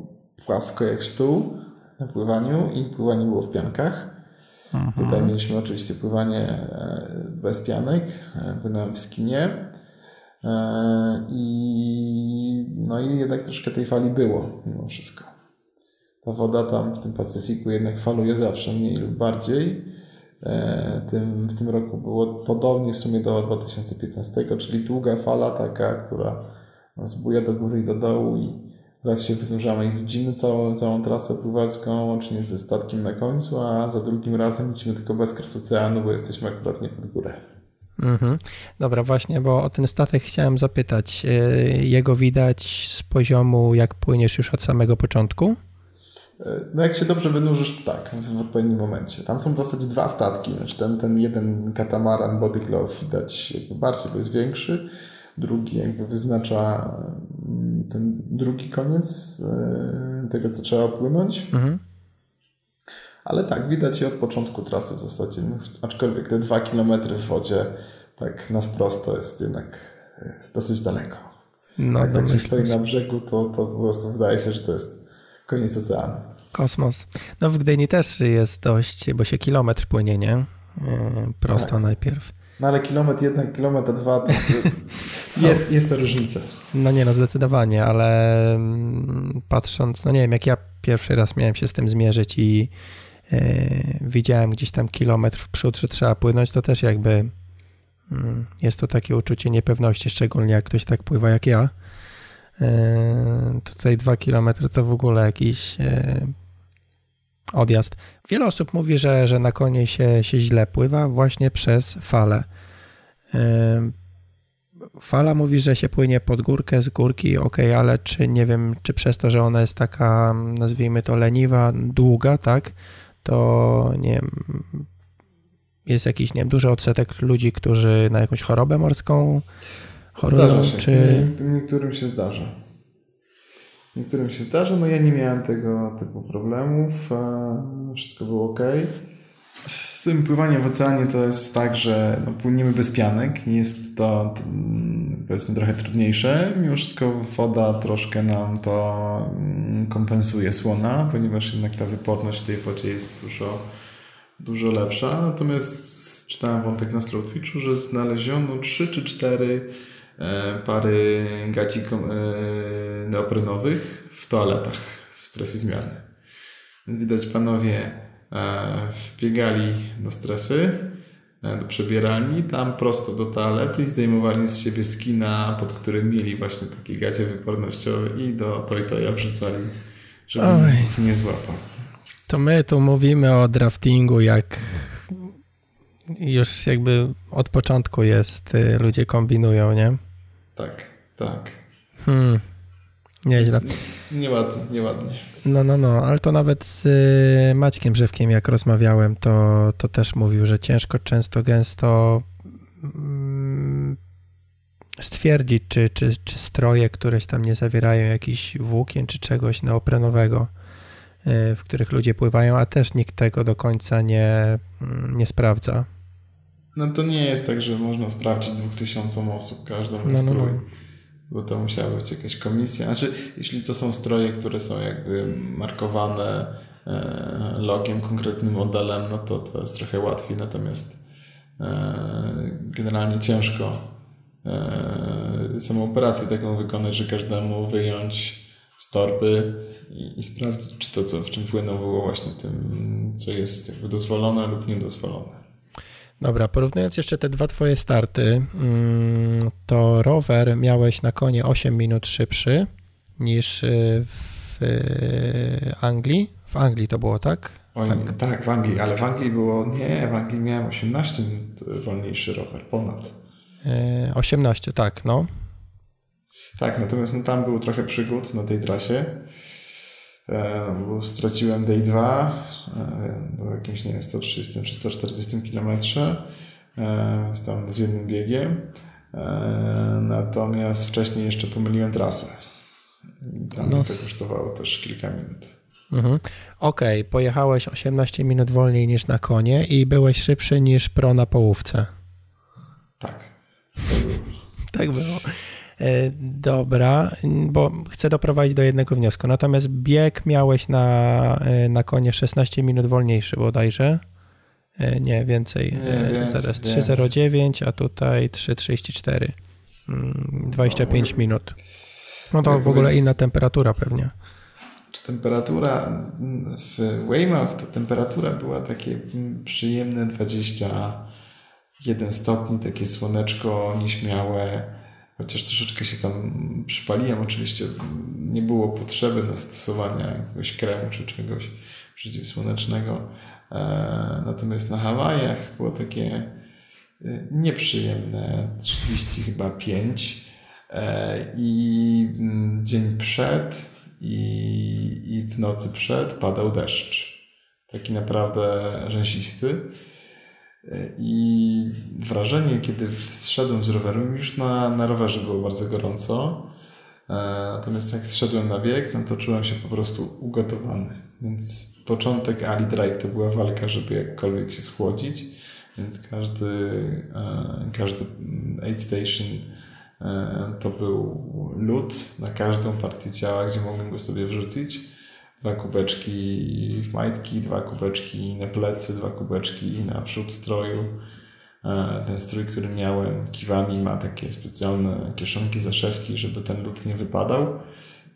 płasko jak stół na pływaniu i pływanie było w piankach. Mhm. Tutaj mieliśmy oczywiście pływanie e, bez pianek, e, płynąłem w skinie i no i jednak troszkę tej fali było mimo wszystko ta woda tam w tym Pacyfiku jednak faluje zawsze mniej lub bardziej. E, tym, w tym roku było podobnie w sumie do 2015, czyli długa fala taka, która nas buja do góry i do dołu i raz się wynurzamy i widzimy całą, całą trasę pływacką, łącznie ze statkiem na końcu, a za drugim razem widzimy tylko bezkres oceanu, bo jesteśmy akurat nie pod górę. Mhm. Dobra, właśnie, bo o ten statek chciałem zapytać. E, jego widać z poziomu, jak płyniesz już od samego początku? No jak się dobrze wynurzysz, to tak, w, odpowiednim momencie. Tam są w zasadzie dwa statki. Znaczy ten, ten jeden katamaran Body Glove widać jakby bardziej, bo jest większy. Drugi jakby wyznacza mm, ten drugi koniec e, tego, co trzeba płynąć. Mhm. Ale tak, widać je od początku trasy w zasadzie. No, aczkolwiek te dwa kilometry w wodzie, tak na wprost to jest jednak e, dosyć daleko. No, jak tak się stoi na brzegu, to, to po prostu wydaje się, że to jest Koniec oceanu. Kosmos. No w Gdyni też jest dość, bo się kilometr płynie, nie? E, prosto tak. najpierw. No ale kilometr jeden, kilometr dwa, to jest, jest to różnica. No nie, no zdecydowanie, ale mm, patrząc, no nie wiem, jak ja pierwszy raz miałem się z tym zmierzyć i yy, widziałem gdzieś tam kilometr w przód, że trzeba płynąć, to też jakby yy, jest to takie uczucie niepewności, szczególnie jak ktoś tak pływa jak ja. E, tutaj dwa kilometry to w ogóle jakiś e, odjazd. Wiele osób mówi, że, że na konie się, się źle pływa właśnie przez falę. E, fala mówi, że się płynie pod górkę, z górki, ok, ale czy nie wiem, czy przez to, że ona jest taka, nazwijmy to leniwa, długa, tak, to nie wiem, jest jakiś, nie wiem, duży odsetek ludzi, którzy na jakąś chorobę morską chorobą? Zdarza się. Czy... Niektórym się zdarza. Niektórym się zdarza. No ja nie miałem tego typu problemów. Wszystko było ok. Z tym pływaniem w oceanie to jest tak, że no, płyniemy bez pianek. Jest to powiedzmy trochę trudniejsze. Mimo wszystko woda troszkę nam to mm, kompensuje słona, ponieważ jednak ta wyporność w tej wodzie jest dużo, dużo lepsza. Natomiast czytałem wątek na Slow Twitchu, że znaleziono 3 czy 4 E, pary gaci e, neoprenowych w toaletach w strefie zmiany. Więc widać panowie e, wbiegali do strefy, do przebieralni, tam prosto do toalety i zdejmowali z siebie skina, pod którym mieli właśnie takie gacie wypornościowe i do to i to ja wrzucali, żeby nikt nie złapał. To my tu mówimy o draftingu, jak już jakby od początku jest, y, ludzie kombinują, nie? Tak, tak. Hmm. Nieźle. Nieładnie, nieładnie. No, no, no, ale to nawet z y, Maćkiem Żywkiem, jak rozmawiałem, to, to też mówił, że ciężko, często, gęsto mm, stwierdzić, czy, czy, czy stroje któreś tam nie zawierają jakichś włókien czy czegoś neoprenowego, y, w których ludzie pływają, a też nikt tego do końca nie, mm, nie sprawdza. No to nie jest tak, że można sprawdzić dwóch tysiącom osób każdą no, strój. No, no bo to musiała być jakaś komisja. Znaczy, jeśli to są stroje, które są jakby markowane e, logiem, konkretnym modelem, no to to jest trochę łatwiej, natomiast e, generalnie ciężko e, samą operację taką wykonać, że każdemu wyjąć z torby i, i sprawdzić, czy to, co w czym płyną, było właśnie tym, co jest jakby dozwolone lub niedozwolone. Dobra, porównując jeszcze te dwa twoje starty, mm, to rower miałeś na konie 8 minut szybszy niż y, w y, Anglii. W Anglii to było, tak? Oj, tak, w Anglii, ale w Anglii było, nie, w Anglii miałem 18 minut wolniejszy rower, ponad. 18, y, tak, no. Tak, natomiast no, tam był trochę przygód na tej trasie. E, straciłem Day 2 po jakimś, nie wiem, 130 czy 140 km tam z jednym biegiem. E, natomiast wcześniej jeszcze pomyliłem trasę. I tam no. to kosztowało też kilka minut. Mhm. Okej, okay. pojechałeś 18 minut wolniej niż na konie i byłeś szybszy niż pro na połówce. Tak. tak było. E, dobra, bo chcę doprowadzić do jednego wniosku. Natomiast bieg miałeś na, e, na konie 16 minut wolniejszy bodajże. E, nie, więcej. Nie, więcej Zaraz 3,09, a tutaj 3,34. 25 no, minut. No to w ogóle inna temperatura pewnie. Czy temperatura w Weymouth to temperatura była takie przyjemne 21 stopni, takie słoneczko nieśmiałe Chociaż troszeczkę się tam przypaliłem, oczywiście nie było potrzeby na stosowania jakiegoś kremu czy czegoś przeciwsłonecznego. E, natomiast na Hawajach było takie e, nieprzyjemne 30 chyba 5 e, i mm, dzień przed i, i w nocy przed padał deszcz. Taki naprawdę rzęsisty. I wrażenie, kiedy zszedłem z roweru, już na, na rowerze było bardzo gorąco. E, natomiast jak zszedłem na bieg, no to czułem się po prostu ugotowany. Więc początek Ali Drive to była walka, żeby jakkolwiek się schłodzić. Więc każdy, e, każdy aid station e, to był lód na każdą partię ciała, gdzie mogłem go sobie wrzucić dwa kubeczki w majtki, dwa kubeczki na plecy, dwa kubeczki na przód stroju. E, ten strój, który miałem, kiwami ma takie specjalne kieszonki, zaszewki, żeby ten lód nie wypadał.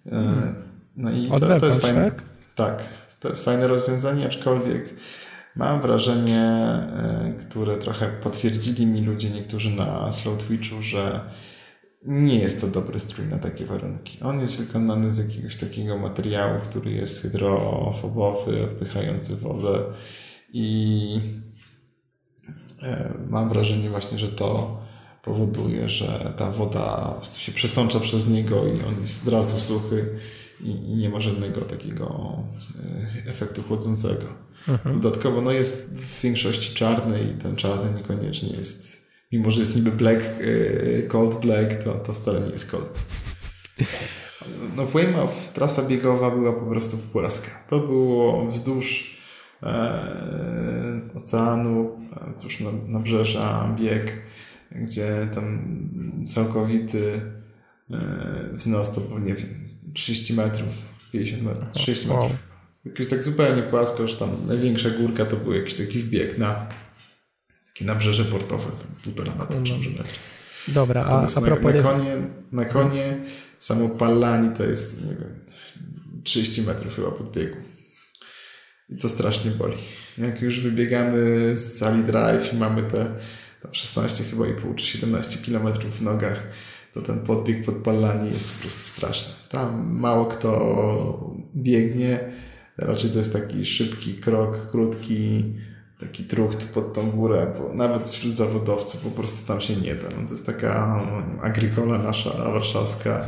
E, no i to, to jest fajne. Tak? tak, to jest fajne rozwiązanie, aczkolwiek mam wrażenie, e, które trochę potwierdzili mi ludzie niektórzy na Slow Twitchu, że nie jest to dobry strój na takie warunki. On jest wykonany z jakiegoś takiego materiału, który jest hydrofobowy, odpychający wodę i e, mam wrażenie właśnie, że to powoduje, że ta woda się przesącza przez niego i on jest od razu suchy i nie ma żadnego takiego e, efektu chłodzącego. Mhm. Dodatkowo no jest w większości czarny i ten czarny niekoniecznie jest mimo że jest niby black, e, cold black, to, to wcale nie jest cold. No w Weymouth trasa biegowa była po prostu płaska. To było wzdłuż e, oceanu, wzdłuż nabrzeża bieg, gdzie tam całkowity e, wznos to był, nie wiem, 30 metrów, 50 metrów, 30 metrów. Jakieś tak zupełnie płasko, że tam największa górka to był jakiś taki wbieg na takie nabrzeże portowe, półtora metra, no. trzy metra. Dobra, a, a propos... Na, konie, na konie samo Pallani to jest, nie wiem, 30 metrów chyba podbiegu. I to strasznie boli. Jak już wybiegamy z sali drive i mamy te tam 16 chyba i pół czy 17 kilometrów w nogach, to ten podbieg pod Pallani jest po prostu straszny. Tam mało kto biegnie, raczej to jest taki szybki krok, krótki, taki trucht pod tą górę, bo nawet wśród zawodowców po prostu tam się nie da. No to jest taka no, agrykola nasza warszawska,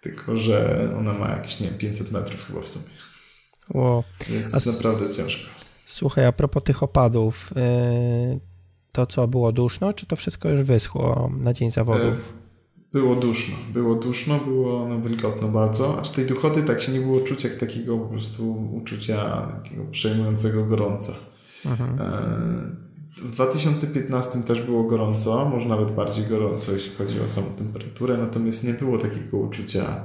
Tylko, że ona ma jakieś, nie wiem, 500 metrów chyba w sumie. Wow. Więc jest naprawdę ciężko. Słuchaj, a propos tych opadów, yy, to co, było duszno, czy to wszystko już wyschło na dzień zawodów? E, było duszno, było duszno, było no, wilgotno bardzo, a z tej duchoty tak się nie było czuć jak takiego po prostu uczucia takiego przejmującego gorąca. Mhm. E, w 2015 też było gorąco, może nawet bardziej gorąco, jeśli chodzi o samą temperaturę, natomiast nie było takiego uczucia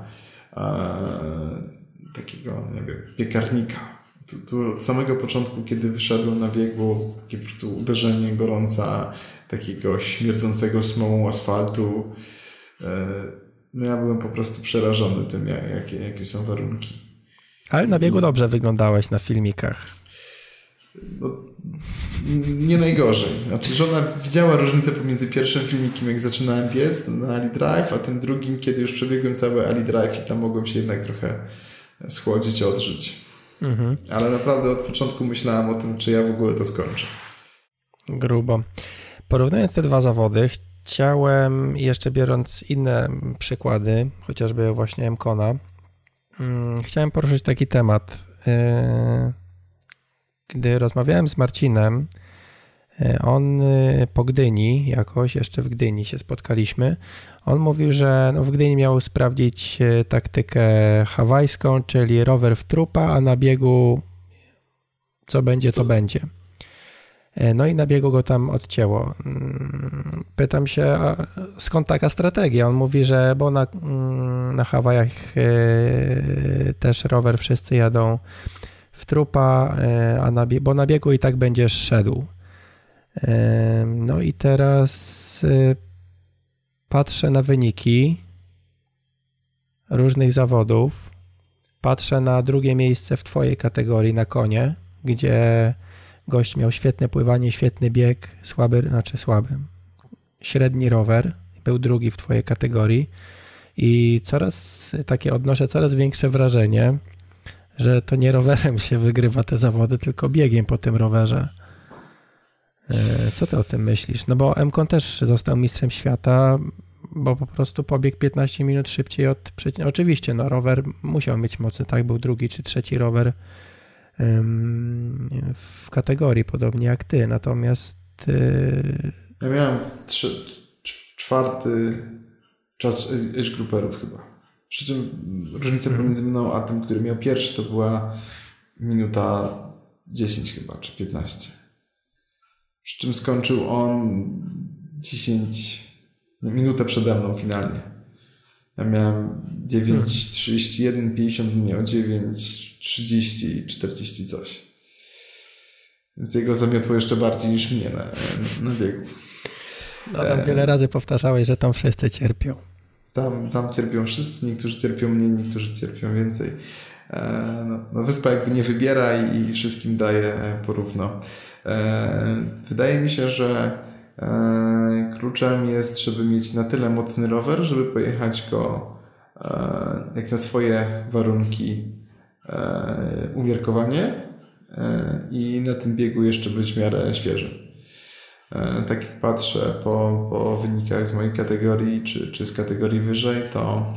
e, takiego, nie wiem, piekarnika. Tu, tu, od samego początku, kiedy wyszedłem na bieg, było takie po prostu uderzenie gorąca, takiego śmierdzącego smołą asfaltu. E, no ja byłem po prostu przerażony tym, jakie, jakie są warunki. Ale na biegu dobrze wyglądałeś na filmikach. No, nie najgorzej. Znaczy, żona widziała różnicę pomiędzy pierwszym filmikiem, jak zaczynałem biec na Ali Drive, a tym drugim, kiedy już przebiegłem cały Ali Drive i tam mogłem się jednak trochę schłodzić, odżyć. Mhm. Ale naprawdę od początku myślałem o tym, czy ja w ogóle to skończę. Grubo. Porównując te dwa zawody, chciałem jeszcze biorąc inne przykłady, chociażby właśnie Mkona, mm, chciałem poruszyć taki temat. Yy gdy rozmawiałem z Marcinem, e, on e, po Gdyni, jakoś jeszcze w Gdyni się spotkaliśmy, on mówił, że no w Gdyni miał sprawdzić e, taktykę hawajską, czyli rower w trupa, a na biegu co będzie, to będzie. No i na biegu go tam odcięło. Mm, pytam się, skąd taka strategia? On mówi, że bo na, mm, na Hawajach też rower wszyscy jadą w trupa, e, a na, bo na biegu i tak będziesz szedł. E, no i teraz e, patrzę na wyniki różnych zawodów. Patrzę na drugie miejsce w Twojej kategorii na konie, gdzie gość miał świetne pływanie, świetny bieg, słaby, znaczy słaby, średni rower, był drugi w Twojej kategorii i coraz takie odnoszę coraz większe wrażenie, że to nie rowerem się wygrywa te zawody, tylko biegiem po tym rowerze. E, co ty o tym myślisz? No bo Mkon też został mistrzem świata, bo po prostu pobiegł 15 minut szybciej od... Oczywiście, no rower musiał mieć mocy, tak? Był drugi czy trzeci rower w kategorii, podobnie jak ty. Natomiast... E, ja miałem czwarty czas age grouperów chyba. Przy czym różnica pomiędzy mną a tym, który miał pierwszy, to była minuta 10 chyba, czy 15. Przy czym skończył on 10, minutę przede mną finalnie. Ja miałem 9.31, 50 miał 9.30, 40 coś. Więc jego zamiotło jeszcze bardziej niż mnie na, na biegu. No, tam wiele razy powtarzałeś, że tam wszyscy cierpią. Tam, tam cierpią wszyscy, niektórzy cierpią mniej, niektórzy cierpią więcej. E, no, no wyspa jakby nie wybiera i, wszystkim daje porówno. E, wydaje mi się, że e, kluczem jest, żeby mieć na tyle mocny rower, żeby pojechać go jak na swoje warunki umiarkowanie i na tym biegu jeszcze być w miarę świeży. E, tak jak patrzę po, po wynikach z mojej kategorii, czy, czy z kategorii wyżej, to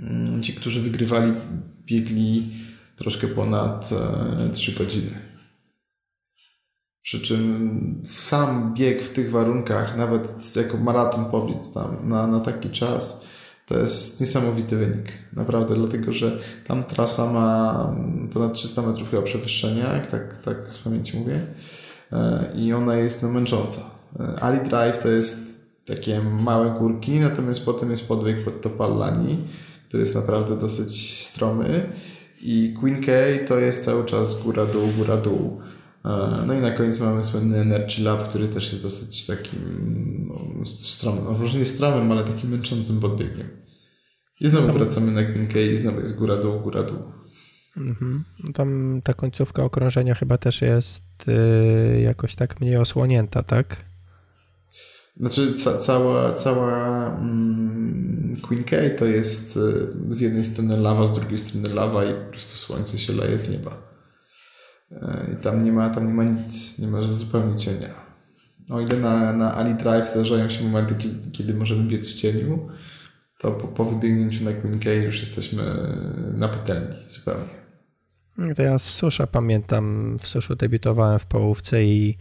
mm, ci, którzy wygrywali, biegli troszkę ponad 3 e, godziny. Przy czym sam bieg w tych warunkach, nawet jako maraton pobiec tam na, na taki czas, to jest niesamowity wynik. Naprawdę, dlatego że tam trasa ma ponad 300 metrów chyba przewyższenia, jak tak, tak z pamięci mówię. E, i ona jest no, męcząca. E, Ali Drive to jest takie małe górki, natomiast potem jest podbieg pod Topallani, który jest naprawdę dosyć stromy i Queen K to jest cały czas góra-dół, góra-dół. E, no i na koniec mamy słynny Energy Lab, który też jest dosyć takim no, stromym, no, może nie stromym, ale takim męczącym podbiegiem. I znowu wracamy na Queen K i znowu jest góra-dół, góra-dół. Mhm. Tam ta końcówka okrążenia chyba też jest y, jakoś tak mniej osłonięta, tak? Znaczy ca cała, cała mm, Queen K to jest y, z jednej strony lawa, z drugiej strony lawa i po prostu słońce się leje z nieba. Y, I tam nie ma, tam nie ma nic, nie ma zupełnie cienia. O ile na, na Ali Drive zdarzają się momenty, kiedy, kiedy możemy biec w cieniu, to po, po wybiegnięciu na Queen K już jesteśmy na patelni zupełnie. To ja z susza pamiętam, w suszu debiutowałem w połówce i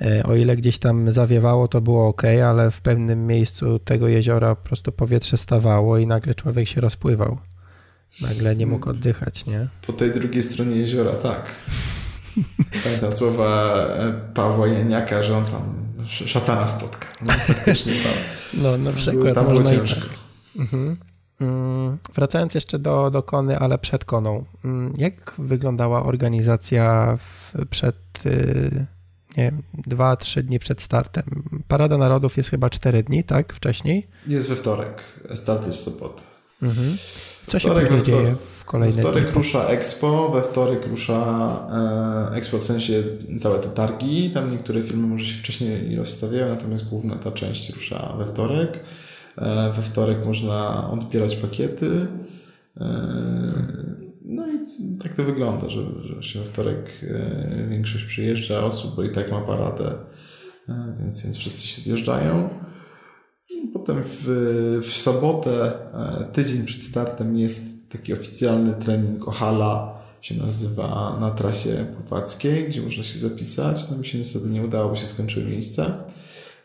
e, o ile gdzieś tam zawiewało, to było ok, ale w pewnym miejscu tego jeziora po prostu powietrze stawało i nagle człowiek się rozpływał. Nagle nie mógł oddychać, nie? Po tej drugiej stronie jeziora, tak. Pamiętam słowa e, Pawła Janiaka, że on tam szatana spotka. No. No, na przykład. Tam było ciężko. Tak. Mhm. Mm, wracając jeszcze do, do Kony, ale przed Koną. Mm, jak wyglądała organizacja w, przed, y, nie wiem, dwa, trzy dni przed startem? Parada Narodów jest chyba cztery dni, tak? Wcześniej? Jest we wtorek. Start jest sobota. Mhm. Co się później wtorek, dzieje w kolejne We wtorek dni? rusza Expo, we wtorek rusza e, Expo w sensie całe te targi. Tam niektóre filmy może się wcześniej rozstawiają, natomiast główna ta część rusza we wtorek. E, we wtorek można odbierać pakiety. E, no i tak to wygląda, że, się we wtorek e, większość przyjeżdża osób, bo i tak ma paradę, więc, więc wszyscy się zjeżdżają. Potem w, w sobotę, tydzień przed startem, jest taki oficjalny trening Ohala, się nazywa na trasie pływackiej, gdzie można się zapisać. No mi się niestety nie udało, bo się skończyły miejsca.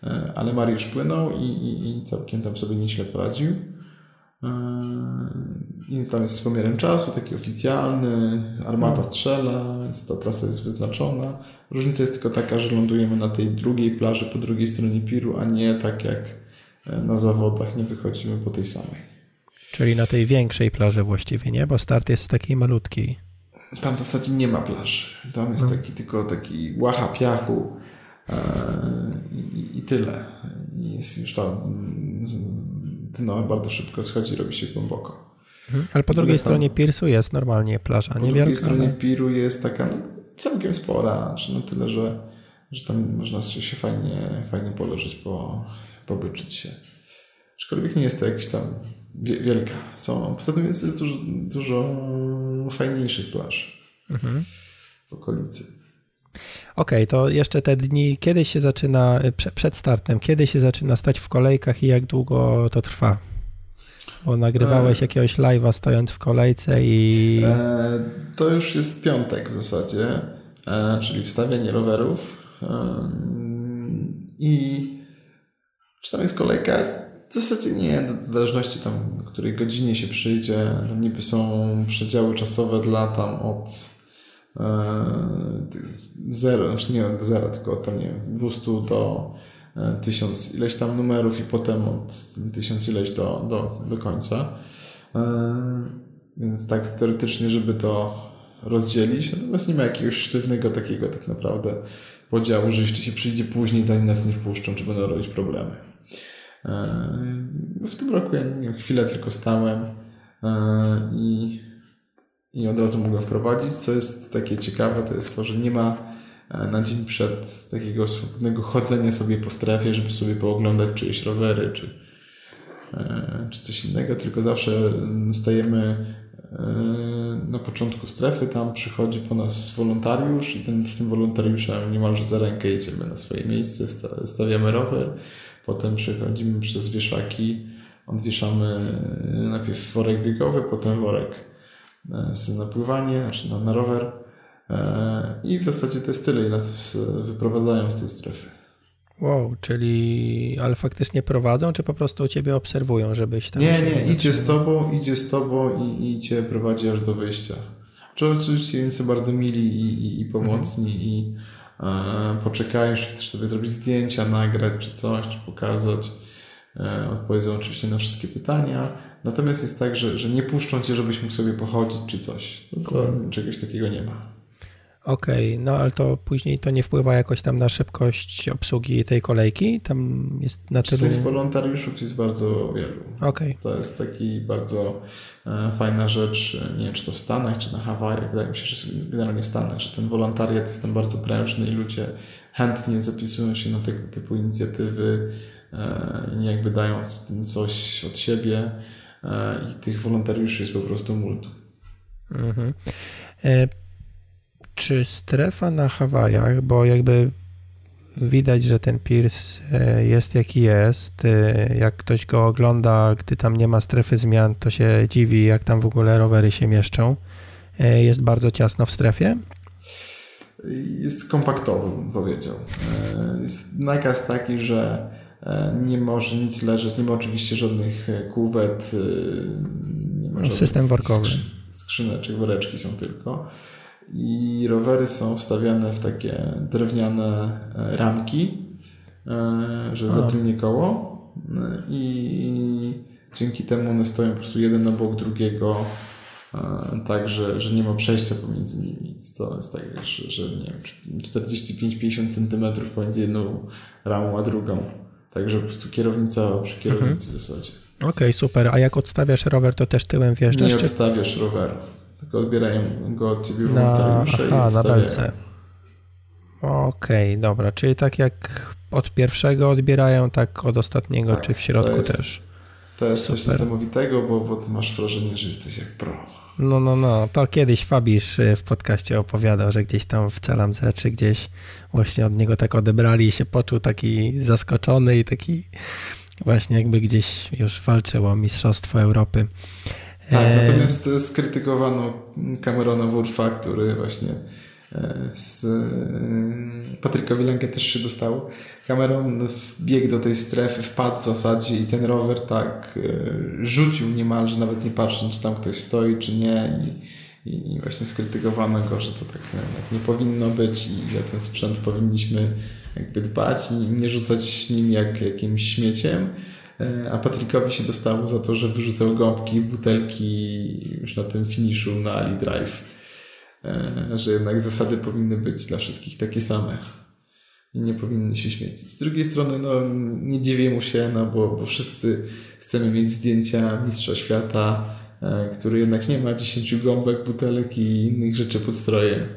E, ale Mariusz płynął i, i, i całkiem tam sobie nieźle poradził. E, I tam jest z pomiarem czasu, taki oficjalny, armata strzela, ta trasa jest wyznaczona. Różnica jest tylko taka, że lądujemy na tej drugiej plaży po drugiej stronie piru, a nie tak jak e, na zawodach, nie wychodzimy po tej samej. Czyli na tej większej plaży właściwie, nie? Bo start jest z takiej malutkiej. Tam w zasadzie nie ma plaży. Tam jest no. taki tylko taki łacha piachu i, i tyle. Jest już tam dno bardzo szybko schodzi, robi się głęboko. Mhm. Ale po drugiej tam, stronie Pirsu jest normalnie plaża, Po drugiej stronie Piru jest taka no, całkiem spora, znaczy no tyle, że, że tam można się fajnie, fajnie poleżeć, po, pobyczyć się. Aczkolwiek nie jest to jakiś tam wielka. Są, poza tym jest dużo, dużo fajniejszych plaż mhm. w okolicy. Okej, okay, to jeszcze te dni, kiedy się zaczyna, prze, przed startem, kiedy się zaczyna stać w kolejkach i jak długo to trwa? Bo nagrywałeś e... jakiegoś live'a stojąc w kolejce i... E, to już jest piątek w zasadzie, e, czyli wstawianie rowerów i czy tam jest kolejka? W zasadzie nie, w zależności tam, o której godzinie się przyjdzie. Niby są przedziały czasowe dla tam od zero, znaczy nie od zera, tylko od tam, nie wiem, 200 do 1000 ileś tam numerów i potem od 1000 ileś do, do, do końca. E, więc tak teoretycznie, żeby to rozdzielić, natomiast nie ma jakiegoś sztywnego takiego tak naprawdę podziału, że jeśli się przyjdzie później, to oni nas nie wpuszczą, czy będą robić problemy. E, w tym roku ja chwilę tylko stałem e, i i od razu mogę wprowadzić. Co jest takie ciekawe, to jest to, że nie ma e, na dzień przed takiego swobodnego chodzenia sobie po strefie, żeby sobie pooglądać czyjeś rowery, czy, e, czy coś innego, tylko zawsze mm, stajemy e, na początku strefy, tam przychodzi po nas wolontariusz i ten, z tym wolontariuszem niemalże za rękę jedziemy na swoje miejsce, stawiamy rower, potem przechodzimy przez wieszaki, odwieszamy najpierw worek biegowy, potem worek na pływanie, znaczy na, na rower. E, I w zasadzie to jest tyle, ile nas wyprowadzają z tej strefy. Wow, czyli ale faktycznie prowadzą, czy po prostu ciebie obserwują, żebyś tam. Nie, nie, idzie z tobą, idzie z tobą i, i cię prowadzi aż do wyjścia. Czy oczywiście oni są bardzo mili i, i, i pomocni mhm. i e, poczekają, jeśli chcesz sobie zrobić zdjęcia, nagrać czy coś, czy pokazać. E, odpowiedzą oczywiście na wszystkie pytania. Natomiast jest tak, że, że nie puszczą cię, żebyś mógł sobie pochodzić czy coś. To, to czegoś takiego nie ma. Okej, okay, no ale to później to nie wpływa jakoś tam na szybkość obsługi tej kolejki? Tam jest na tyle... Tych wolontariuszów jest bardzo wielu. Okay. To jest taki bardzo e, fajna rzecz, nie wiem czy to w Stanach, czy na Hawajach, wydaje mi się, że generalnie w Stanach, że ten wolontariat jest tam bardzo prężny i ludzie chętnie zapisują się na tego typu inicjatywy, e, jakby dają coś od siebie. E, i tych wolontariuszy jest po prostu multum. Mhm. E, czy strefa na Hawajach, bo jakby widać, że ten Pierce jest jaki jest. E, jak ktoś go ogląda, gdy tam nie ma strefy zmian, to się dziwi, jak tam w ogóle rowery się mieszczą. E, jest bardzo ciasno w strefie. Jest kompaktowy, bym powiedział. Jest nakaz taki, że nie może nic leżeć, nie ma oczywiście żadnych kuwet, nie ma System workowy. Skrzyneczek, woreczki są tylko i rowery są wstawiane w takie drewniane e, ramki, e, że zatylnie koło i dzięki temu one stoją po prostu jeden obok drugiego e, tak, że, że nie ma przejścia pomiędzy nimi. To jest tak, że, że nie wiem, 45-50 cm pomiędzy jedną ramą a drugą. Także po prostu kierownica przy kierownicy mhm. w zasadzie. Okej, okay, super. A jak odstawiasz rower, to też tyłem wjeżdżasz? Nie czy... odstawiasz roweru. Tylko odbierają go od ciebie wolontariusze na, aha, na belce. Okej, okay, dobra. Czyli tak jak od pierwszego odbierają, tak od ostatniego, tak, czy w środku jest, też. To jest Super. coś niesamowitego, bo, bo ty masz wrażenie, że jesteś jak pro. No, no, no. To kiedyś Fabisz y, w podcaście opowiadał, że gdzieś tam w Celamce, czy gdzieś właśnie od niego tak odebrali i się poczuł taki zaskoczony i taki właśnie jakby gdzieś już walczył o Mistrzostwo Europy. Tak, e, natomiast skrytykowano Camerona Wurfa, który właśnie z e, Patrykowi Lange też się dostał. Cameron wbiegł do tej strefy, wpadł w zasadzie i ten rower tak rzucił niemalże, nawet nie patrząc, czy tam ktoś stoi, czy nie. I, i właśnie skrytykowano go, że to tak, tak nie powinno być i że ten sprzęt powinniśmy jakby dbać i nie rzucać nim jak jakimś śmieciem. E, a Patrykowi się dostało za to, że wyrzucał gąbki, butelki już na tym finiszu na Ali Drive. E, że jednak zasady powinny być dla wszystkich takie same. I nie powinny się śmiecić. Z drugiej strony, no, nie dziwię mu się, no, bo, bo wszyscy chcemy mieć zdjęcia mistrza świata, e, który jednak nie ma 10 gąbek, butelek i innych rzeczy pod strojem.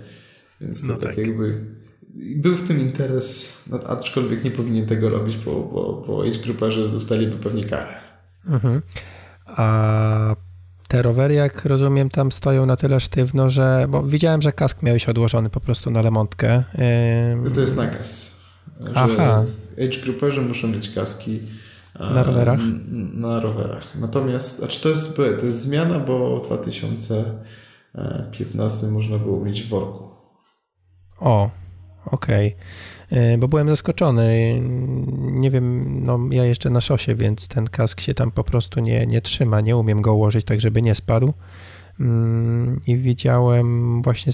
Więc to no tak, tak jakby był w tym interes, no, aczkolwiek nie powinien tego robić, bo, bo, bo age grouperzy dostaliby pewnie karę. Mhm. A te rowery, jak rozumiem, tam stoją na tyle sztywno, że. Bo widziałem, że kask miałeś odłożony po prostu na lemontkę. To jest nakaz. Że Aha. Age grouperzy muszą mieć kaski. Na rowerach? Na rowerach. Natomiast, znaczy to jest, to jest zmiana, bo w 2015 można było mieć w worku. O, Okej, okay. bo byłem zaskoczony. Nie wiem, no ja jeszcze na szosie, więc ten kask się tam po prostu nie, nie trzyma. Nie umiem go ułożyć tak, żeby nie spadł. Mm, I widziałem właśnie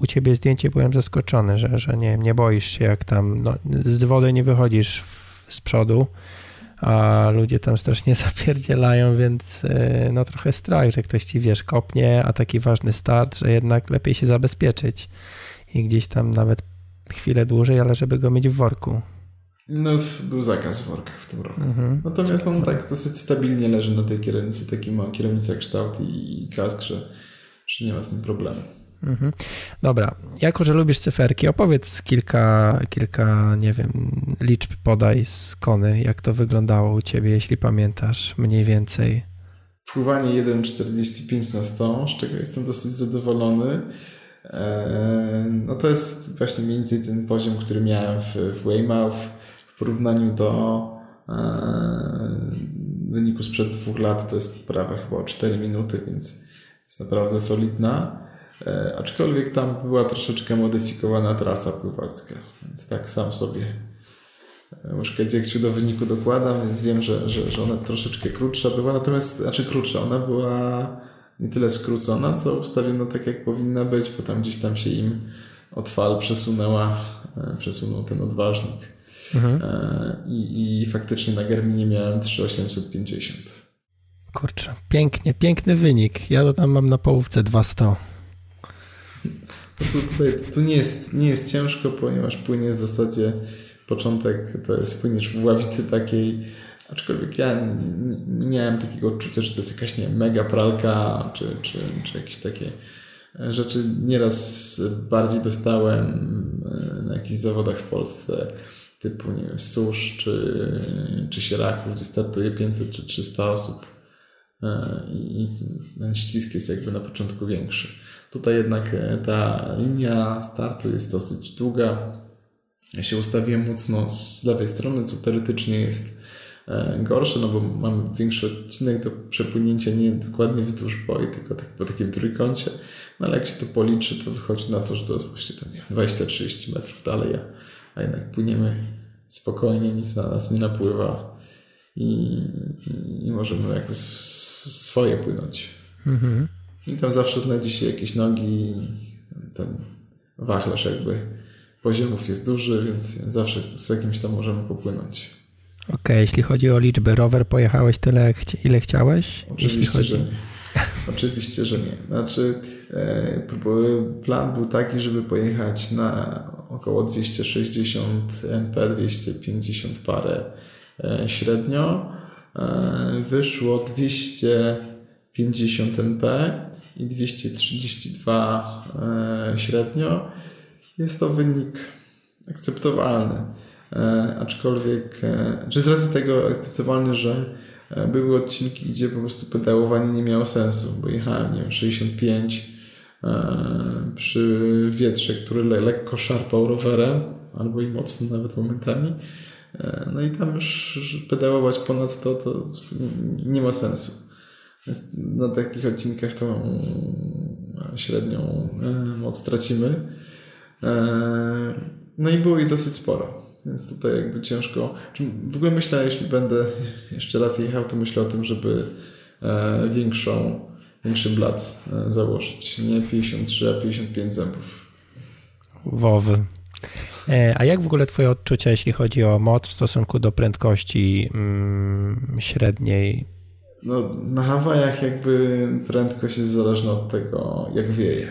u ciebie zdjęcie, byłem zaskoczony, że, że nie, nie boisz się, jak tam no, z wody nie wychodzisz z przodu, a ludzie tam strasznie zapierdzielają, więc e, no trochę strach, że ktoś ci wiesz, kopnie, a taki ważny start, że jednak lepiej się zabezpieczyć i gdzieś tam nawet chwilę dłużej, ale żeby go mieć w worku. No, był zakaz w workach w tym roku. Mhm. Natomiast on tak dosyć stabilnie leży na tej kierownicy, taki ma kierownica kształt i kask, że, że nie ma z tym problemu. Mhm. Dobra, jako że lubisz cyferki, opowiedz kilka, kilka, nie wiem, liczb podaj z Kony, jak to wyglądało u ciebie, jeśli pamiętasz mniej więcej. Pływanie 1,45 na 100, z czego jestem dosyć zadowolony. E, no to jest właśnie mniej więcej ten poziom, który miałem w, w Weymouth w porównaniu do e, wyniku sprzed dwóch lat, to jest prawie chyba o 4 minuty, więc jest naprawdę solidna. E, aczkolwiek tam była troszeczkę modyfikowana trasa pływacka, więc tak sam sobie jak się do wyniku dokładam, więc wiem, że, że, że ona troszeczkę krótsza była, natomiast, znaczy krótsza, ona była nie tyle skrócona, co ustawiona tak jak powinna być, bo tam gdzieś tam się im od fal przesunęła, e, przesunął ten odważnik. Mhm. E, I, I faktycznie na Garminie miałem 3850. Kurczę, pięknie, piękny wynik. Ja tam mam na połówce 200. No tu, tutaj, tu nie, jest, nie jest ciężko, ponieważ płyniesz w zasadzie początek, to jest płyniesz w ławicy takiej Aczkolwiek ja nie miałem takiego odczucia, że to jest jakaś nie mega pralka, czy, czy, czy jakieś takie rzeczy. Nieraz bardziej dostałem e, na jakichś zawodach w Polsce, typu nie wiem, Susz czy, czy Sieraków, gdzie startuje 500 czy 300 osób e, i ten ścisk jest jakby na początku większy. Tutaj jednak e, ta linia startu jest dosyć długa, Ja się ustawiłem mocno z lewej strony, co teoretycznie jest e, gorsze, no bo mam większy odcinek do przepłynięcia nie dokładnie wzdłuż boi, tylko tak po takim trójkącie. No ale jak się to policzy, to wychodzi na to, że to jest właśnie nie 20-30 metrów dalej, a, a jednak płyniemy spokojnie, nikt na nas nie napływa i, i, i możemy jakby swoje płynąć. Mhm. I tam zawsze znajdzie się jakieś nogi, ten wachlarz jakby poziomów jest duży, więc zawsze z jakimś tam możemy popłynąć. Okej, okay, jeśli chodzi o liczby, rower pojechałeś tyle, ile chciałeś? Oczywiście, chodzi... że nie. Oczywiście, że nie. Znaczy, e, plan był taki, żeby pojechać na około 260 NP, 250 parę e, średnio. E, wyszło 250 NP i 232 średnio. Jest to wynik akceptowalny. Aczkolwiek, czy z racji tego akceptowalny, że E, były odcinki, gdzie po prostu pedałowanie nie miało sensu, bo jechałem, nie wiem, 65 e, przy wietrze, który lekko szarpał rowerem, albo i mocno nawet momentami. E, no i tam już pedałować ponad to, to nie ma sensu. Na takich odcinkach to średnią moc tracimy. No i było ich dosyć sporo. Więc tutaj jakby ciężko. W ogóle myślę, jeśli będę jeszcze raz jechał, to myślę o tym, żeby e, większą, większy blac e, założyć. Nie 53, a 55 zębów. Wowy. E, a jak w ogóle Twoje odczucia, jeśli chodzi o moc w stosunku do prędkości mm, średniej? No, na Hawajach jakby prędkość jest zależna od tego, jak wieje.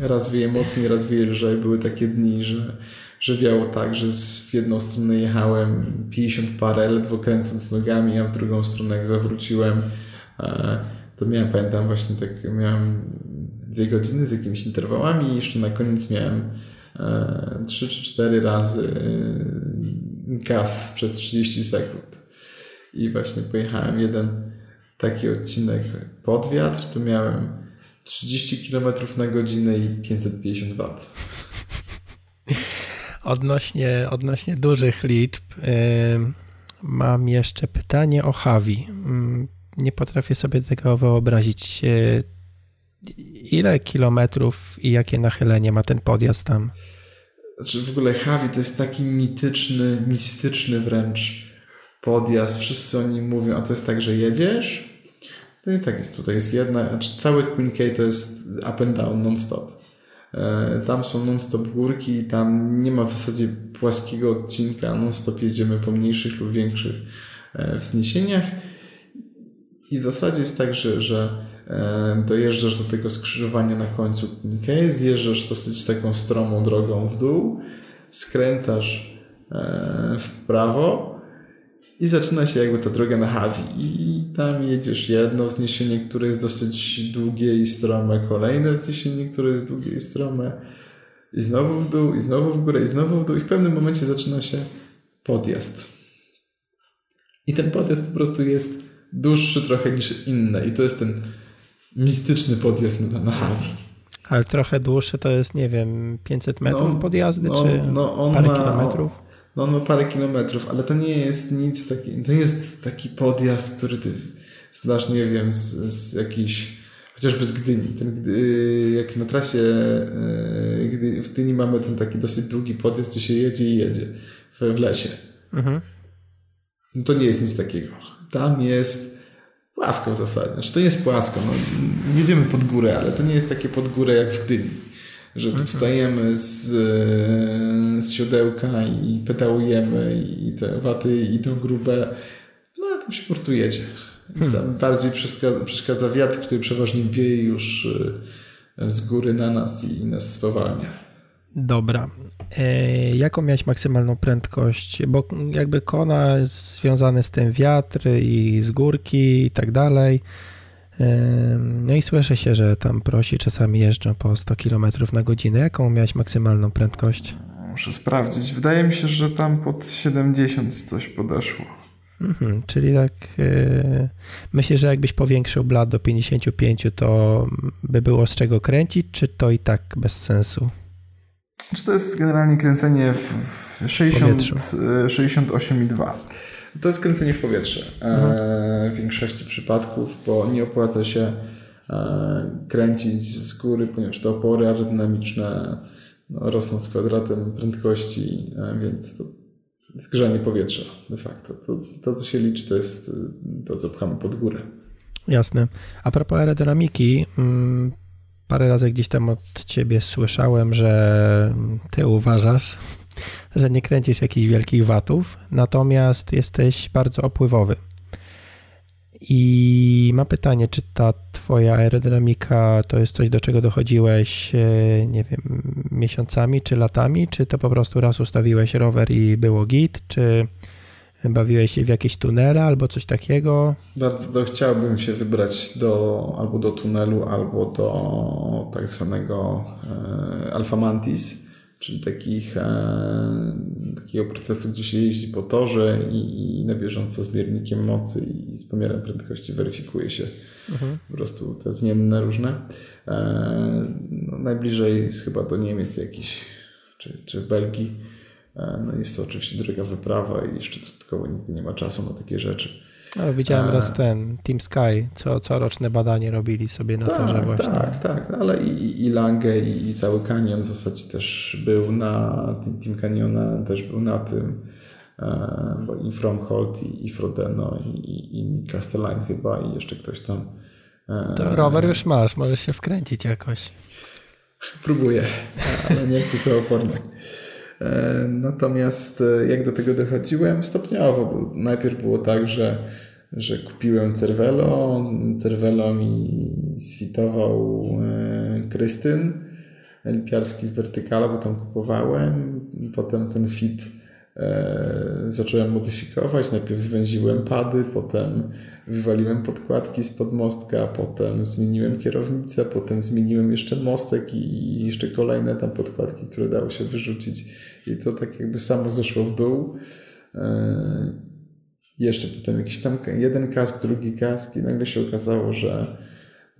Raz wieje mocniej, raz wieje lżej. Były takie dni, że że wiało tak, że w jedną stronę jechałem 50 parę, ledwo kręcąc nogami, a w drugą stronę jak zawróciłem, e, to miałem, pamiętam właśnie tak, miałem dwie godziny z jakimiś interwałami i jeszcze na koniec miałem e, trzy czy cztery razy e, gaz przez 30 sekund. I właśnie pojechałem jeden taki odcinek pod wiatr, to miałem 30 km na godzinę i 550 W. Odnośnie, odnośnie dużych liczb, mam jeszcze pytanie o Hawi. Nie potrafię sobie tego wyobrazić. Ile kilometrów i jakie nachylenie ma ten podjazd tam? Znaczy w ogóle Hawi to jest taki mityczny, mistyczny wręcz podjazd. Wszyscy o nim mówią, a to jest tak, że jedziesz. To i tak jest. Tutaj jest jedna, znaczy cały Queen K to jest up and down non-stop. E, tam są non-stop górki, tam nie ma w zasadzie płaskiego odcinka, non-stop jedziemy po mniejszych lub większych e, wzniesieniach. I w zasadzie jest tak, że, że e, dojeżdżasz do tego skrzyżowania na końcu Pinkej, zjeżdżasz dosyć taką stromą drogą w dół, skręcasz w prawo i zaczyna się jakby ta droga na Hawi. I tam jedziesz jedno wzniesienie, które jest dosyć długie i strome, kolejne wzniesienie, które jest długie i strome, i znowu w dół, i znowu w górę, i znowu w dół, i w pewnym momencie zaczyna się podjazd. I ten podjazd po prostu jest dłuższy trochę niż inne, i to jest ten mistyczny podjazd na, na Hawi. Ale trochę dłuższy to jest, nie wiem, 500 metrów no, podjazdy, no, czy no parę ma, kilometrów? No on ma parę kilometrów, ale to nie jest nic taki, to nie jest taki podjazd, który ty znasz, nie wiem, z, z jakiejś, chociażby z Gdyni. Ten, gdy, jak na trasie e, w Gdyni mamy ten taki dosyć długi podjazd, gdzie się jedzie i jedzie w, w lesie. Mhm. No to nie jest nic takiego. Tam jest płasko w zasadzie. Znaczy to jest płasko. No, jedziemy pod górę, ale to nie jest takie pod górę jak w Gdyni że tu mhm. wstajemy z, z siodełka i pedałujemy i te waty idą grube, no tam się po prostu jedzie. Hmm. Tam bardziej przeszkadza, przeszkadza wiatr, który przeważnie wieje już e, z góry na nas i nas spowalnia. Dobra. E, jaką miałeś maksymalną prędkość? Bo jakby kona jest związane z tym wiatr i z górki i tak dalej. No i słyszę się, że tam prosi czasami jeżdżą po 100 km na godzinę. Jaką miałeś maksymalną prędkość? Muszę sprawdzić. Wydaje mi się, że tam pod 70 coś podeszło. Mhm, czyli tak yy, myślę, że jakbyś powiększył blat do 55, to by było z czego kręcić, czy to i tak bez sensu? Czy to jest generalnie kręcenie w, w 60, 68,2. To jest kręcenie w powietrze mhm. w większości przypadków, bo nie opłaca się kręcić z góry, ponieważ te opory aerodynamiczne no, rosną z kwadratem prędkości, więc to zgrzanie powietrza de facto. To, to, co się liczy, to jest to, co pchamy pod górę. Jasne. A propos aerodynamiki, mm, parę razy gdzieś tam od ciebie słyszałem, że ty uważasz, że nie kręcisz jakichś wielkich watów, natomiast jesteś bardzo opływowy. I ma pytanie, czy ta twoja aerodynamika to jest coś, do czego dochodziłeś, e, nie wiem, miesiącami czy latami, czy to po prostu raz ustawiłeś rower i było git, czy bawiłeś się w jakieś tunele albo coś takiego? Bardzo chciałbym się wybrać do, albo do tunelu, albo do tak zwanego e, Alpha Mantis czyli takich, e, takiego procesu, gdzie się jeździ po torze i, i na bieżąco z miernikiem mocy i z pomiarem prędkości weryfikuje się mhm. po prostu te zmienne różne. E, no, najbliżej jest chyba do Niemiec jakiś, czy, czy Belgii. E, no jest to oczywiście droga wyprawa i jeszcze dodatkowo nigdy nie ma czasu na takie rzeczy. No, widziałem raz ten Team Sky, co coroczne badanie robili sobie na tak, torze właśnie. Tak, tak, no, ale i, i Lange i, i, cały kanion w zasadzie też był na Team, team Caniona, też był na tym, e, bo i Fromhold i, i Frodeno i, i Castelline chyba i jeszcze ktoś tam. E, to rower już masz, możesz się wkręcić jakoś. Próbuję, ale nie chcę sobie oporny. E, natomiast jak do tego dochodziłem? Stopniowo, bo najpierw było tak, że że kupiłem Cervelo, Cervelo mi sfitował e, Krystyn Lipiarski z Vertykala, bo tam kupowałem. Potem ten fit e, zacząłem modyfikować. Najpierw zwęziłem pady, potem wywaliłem podkładki z podmostka, potem zmieniłem kierownicę, potem zmieniłem jeszcze mostek i jeszcze kolejne tam podkładki, które dało się wyrzucić. I to tak jakby samo zeszło w dół. E, jeszcze potem jakiś tam jeden kask, drugi kask i nagle się okazało, że,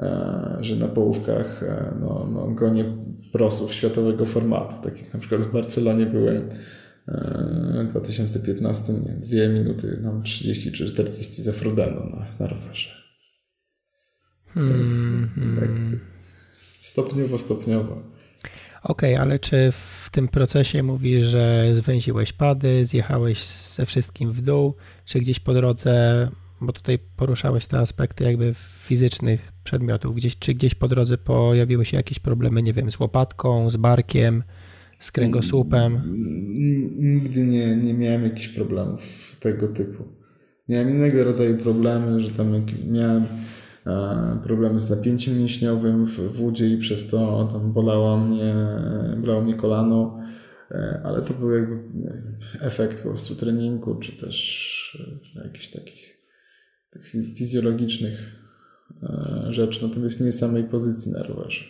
e, że na połówkach e, no, no, gonię prosów światowego formatu. Tak jak na przykład w Barcelonie byłem e, w 2015, nie, 2 minuty, no 30 czy 40 za Frodeno na, na rowerze. Hmm, hmm. stopniowo, stopniowo. Okej, okay, ale czy w tym procesie mówisz, że zwęziłeś pady, zjechałeś ze wszystkim w dół, czy gdzieś po drodze, bo tutaj poruszałeś te aspekty jakby fizycznych przedmiotów, gdzieś, czy gdzieś po drodze pojawiły się jakieś problemy, nie wiem, z łopatką, z barkiem, z kręgosłupem? Nigdy nie, nie miałem jakichś problemów tego typu. Miałem innego rodzaju problemy, że tam miałem e, problemy z napięciem mięśniowym w, udzie i przez to tam bolało mnie, bolało mnie kolano E, ale to był jakby efekt po prostu treningu, czy też e, jakichś takich, takich fizjologicznych rzeczy, natomiast nie samej pozycji na rowerze.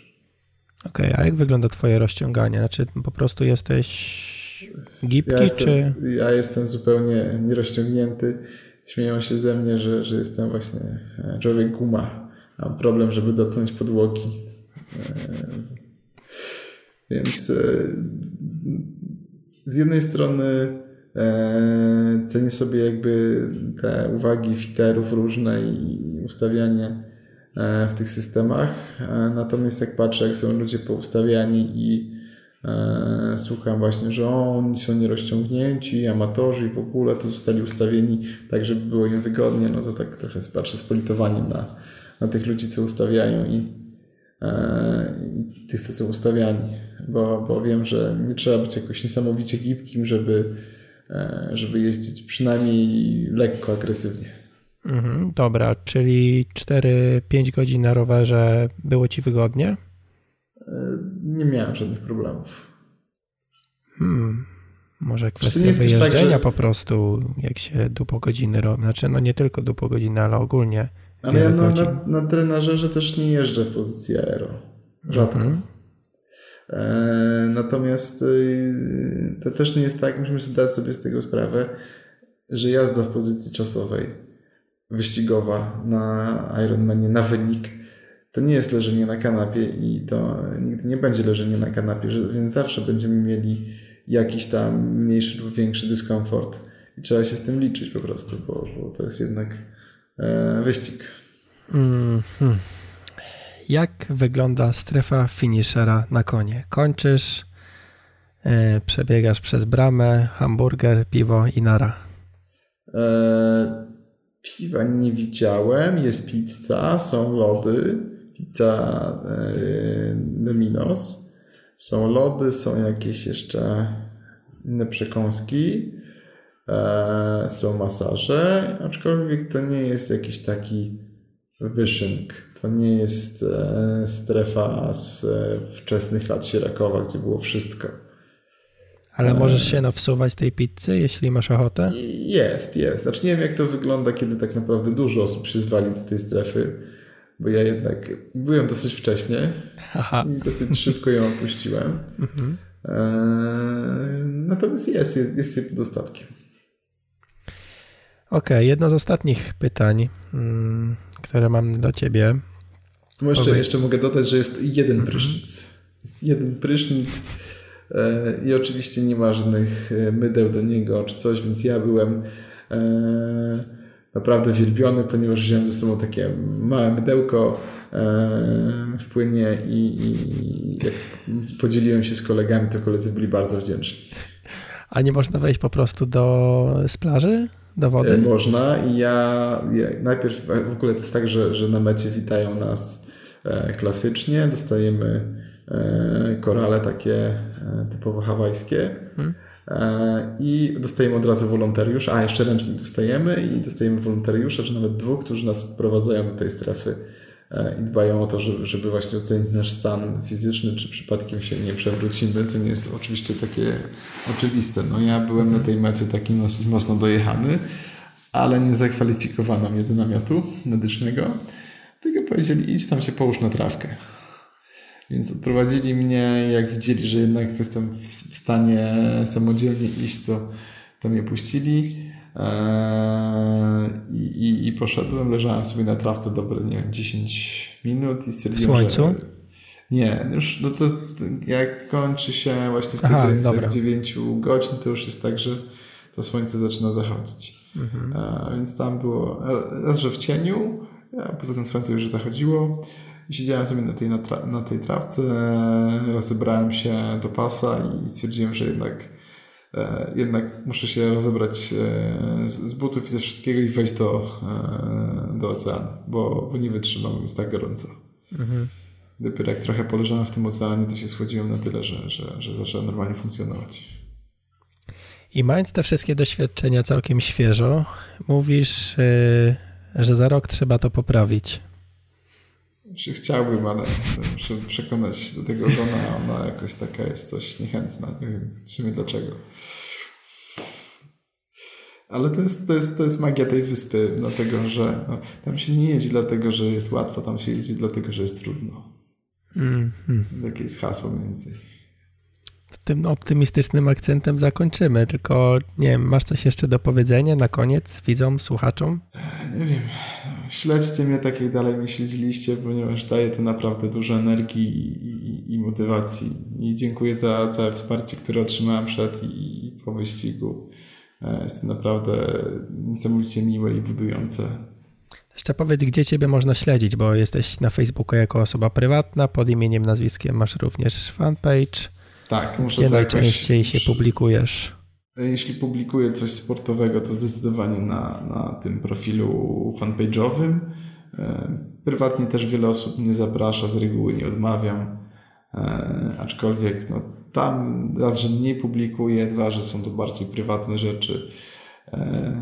Okej, okay, a jak wygląda twoje rozciąganie? Znaczy po prostu jesteś gibki, ja jestem, czy... Ja jestem zupełnie nierozciągnięty. Śmieją się ze mnie, że, że jestem właśnie człowiek guma. Mam problem, żeby dotknąć podłogi. Więc z jednej strony e, cenię sobie jakby te uwagi fiterów różne i ustawianie e, w tych systemach. E, natomiast jak patrzę, jak są ludzie poustawiani i e, słucham właśnie, że oni są nierozciągnięci, amatorzy i w ogóle to zostali ustawieni tak, żeby było im wygodnie, no to tak trochę patrzę z politowaniem na, na tych ludzi, co ustawiają i E, i tych, co są ustawiani, bo, bo wiem, że nie trzeba być jakoś niesamowicie gibkim, żeby, e, żeby jeździć przynajmniej lekko agresywnie. Mhm, dobra, czyli 4-5 godzin na rowerze było Ci wygodnie? E, nie miałem żadnych problemów. Hmm. Może kwestia wyjeżdżenia tak, że... po prostu, jak się dupo godziny robi. Znaczy, no nie tylko dupo godziny, ale ogólnie ale ja na, na, na trenażerze też nie jeżdżę w pozycji aero. Rzadko. Mhm. E, natomiast y, to też nie jest tak, musimy zdać sobie z tego sprawę, że jazda w pozycji czasowej, wyścigowa na Ironmanie, na wynik, to nie jest leżenie na kanapie i to nigdy nie będzie leżenie na kanapie, więc zawsze będziemy mieli jakiś tam mniejszy lub większy dyskomfort i trzeba się z tym liczyć po prostu, bo, bo to jest jednak e, wyścig. Mm -hmm. Jak wygląda strefa finishera na konie? Kończysz, e, przebiegasz przez bramę, hamburger, piwo i nara. E, piwa nie widziałem, jest pizza, są lody, pizza e, Domino's, są lody, są jakieś jeszcze inne przekąski, e, są masaże, aczkolwiek to nie jest jakiś taki wyszynk. To nie jest e, strefa z wczesnych lat Sierakowa, gdzie było wszystko. Ale możesz się nawsuwać tej pizzy, jeśli masz ochotę? Jest, jest. Znaczy nie wiem, jak to wygląda, kiedy tak naprawdę dużo osób się zwali do tej strefy, bo ja jednak byłem dosyć wcześnie Aha. i dosyć szybko ją opuściłem. Mhm. E, natomiast jest, jest, jest je pod. Okej, okay, jedno z ostatnich pytań, mm, które mam do ciebie. No jeszcze, jeszcze mogę dodać, że jest jeden mhm. prysznic. Jest jeden prysznic e, i oczywiście nie ma żadnych e, mydeł do niego czy coś, więc ja byłem naprawdę wielbiony, ponieważ wziąłem ze sobą takie małe mydełko w płynie i, i jak podzieliłem się z kolegami, to koledzy byli bardzo wdzięczni. A nie można wejść po prostu do, z plaży? Do wody? E, można i ja, ja najpierw w ogóle to jest tak, że, że na mecie witają nas e, klasycznie, dostajemy e, korale takie typowo hawajskie hmm. i dostajemy od razu wolontariusz, a jeszcze ręcznik dostajemy i dostajemy wolontariusza, czy nawet dwóch, którzy nas wprowadzają do tej strefy i dbają o to, żeby, żeby właśnie ocenić nasz stan fizyczny, czy przypadkiem się nie przewrócimy, co nie jest oczywiście takie oczywiste. No ja byłem na tej mecie taki dosyć mocno dojechany, ale nie zakwalifikowano mnie do namiotu medycznego, tylko powiedzieli idź tam się połóż na trawkę. Więc odprowadzili mnie, jak widzieli, że jednak jestem w stanie samodzielnie iść, to, to mnie puścili. Eee, I, i, I poszedłem, leżałem sobie na trawce dobre, nie wiem, 10 minut i stwierdziłem, Słońcu? że... Nie, już no to jak kończy się właśnie w tych granicach 9 godzin, to już jest tak, że to słońce zaczyna zachodzić. Mhm. E, więc tam było raz, że w cieniu, a poza tym słońce już zachodziło. Siedziałem sobie na tej, na, tra na tej trawce, rozebrałem się do pasa i stwierdziłem, że jednak E, jednak muszę się rozebrać e, z butów i ze wszystkiego i wejść do, e, do oceanu, bo, bo nie wytrzymam, jest tak gorąco. Mhm. Dopiero jak trochę poleżałem w tym oceanie, to się schłodziłem na tyle, że, że, że zacząłem normalnie funkcjonować. I mając te wszystkie doświadczenia całkiem świeżo, mówisz, że za rok trzeba to poprawić. Czy chciałbym, ale muszę przekonać do tego żona, ona jakoś taka jest coś niechętna. Nie wiem w sumie dlaczego. Ale to jest, to, jest, to jest magia tej wyspy, dlatego że no, tam się nie jeździ dlatego, że jest łatwo, tam się jeździ dlatego, że jest trudno. Mm, mm. Takie jest hasło mniej więcej. Tym optymistycznym akcentem zakończymy, tylko nie wiem, masz coś jeszcze do powiedzenia na koniec widzom, słuchaczom? Nie wiem śledźcie mnie tak, jak dalej mnie śledziliście, ponieważ daje to naprawdę dużo energii i, i, i motywacji. I dziękuję za całe wsparcie, które otrzymałem przed i, i po wyścigu. E, jest to naprawdę niesamowicie miłe i budujące. Jeszcze powiedz, gdzie Ciebie można śledzić, bo jesteś na Facebooku jako osoba prywatna, pod imieniem, nazwiskiem masz również fanpage. Tak, muszę Gdzie najczęściej jakoś... się publikujesz? Jeśli publikuję coś sportowego, to zdecydowanie na, na tym profilu fanpage'owym. E, prywatnie też wiele osób mnie zaprasza, z reguły nie odmawiam. E, aczkolwiek no, tam raz, że mniej publikuję, dwa, że są to bardziej prywatne rzeczy. E,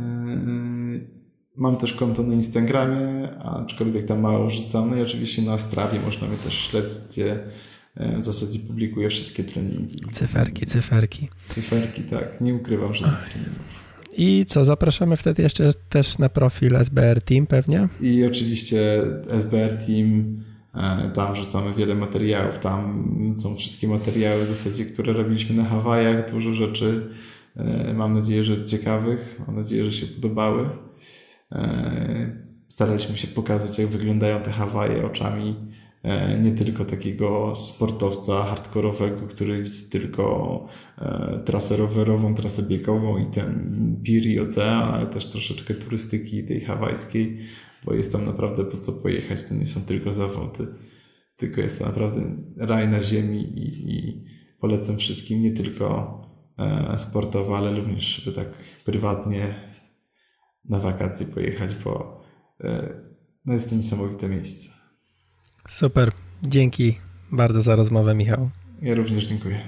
mam też konto na Instagramie, aczkolwiek tam mało rzucam. No i oczywiście na Strawie można mnie też śledzić, E, w zasadzie publikuję wszystkie treningi. Cyferki, cyferki. Cyferki, tak. Nie ukrywam żadnych treningów. I co, zapraszamy wtedy jeszcze też na profil SBR Team pewnie? I oczywiście SBR Team, e, tam wrzucamy wiele materiałów, tam są wszystkie materiały w zasadzie, które robiliśmy na Hawajach, dużo rzeczy, e, mam nadzieję, że ciekawych, mam nadzieję, że się podobały. Staraliśmy się pokazać, jak wyglądają te Hawaje oczami e, nie tylko takiego sportowca hardkorowego, który widzi tylko e, trasę rowerową, trasę biegową i ten pir i ocean, ale też troszeczkę turystyki tej hawajskiej, bo jest tam naprawdę po co pojechać. To nie są tylko zawody, tylko jest to naprawdę raj na ziemi i, i polecam wszystkim nie tylko e, sportowo, ale również, żeby tak prywatnie na wakacje pojechać, bo no jest to niesamowite miejsce. Super. Dzięki bardzo za rozmowę, Michał. Ja również dziękuję.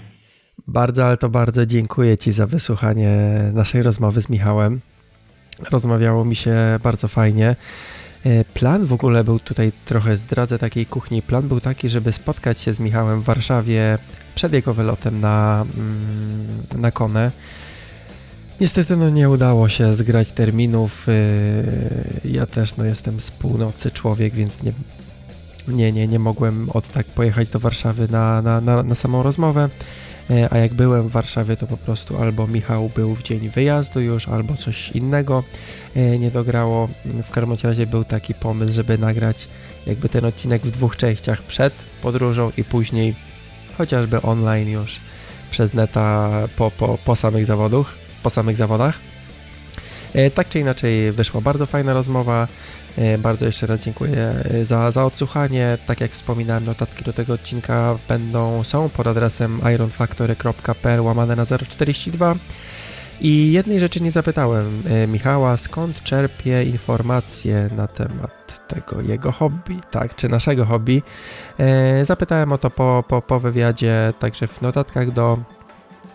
Bardzo, ale to bardzo dziękuję Ci za wysłuchanie naszej rozmowy z Michałem. Rozmawiało mi się bardzo fajnie. E, plan w ogóle był tutaj, trochę zdradzę takiej kuchni. Plan był taki, żeby spotkać się z Michałem w Warszawie przed jego wylotem na, mm, na Konę. Niestety no nie udało się zgrać terminów. Y, ja też no jestem z północy człowiek, więc nie, nie, nie, nie mogłem od tak pojechać do Warszawy na, na, na, na samą rozmowę. Y, a jak byłem w Warszawie, to po prostu albo Michał był w dzień wyjazdu już, albo coś innego y, nie dograło. W każdym razie był taki pomysł, żeby nagrać jakby ten odcinek w dwóch częściach przed podróżą i później chociażby online już przez neta po, po, po samych zawodach po samych zawodach. E, tak czy inaczej wyszła bardzo fajna rozmowa. E, bardzo jeszcze raz dziękuję e, za, za odsłuchanie. Tak jak wspominałem, notatki do tego odcinka będą, są pod adresem ironfactory.pl łamane na 042. I jednej rzeczy nie zapytałem Michała, skąd czerpie informacje na temat tego jego hobby, tak, czy naszego hobby. Zapytałem o to po, po, po wywiadzie, także w notatkach do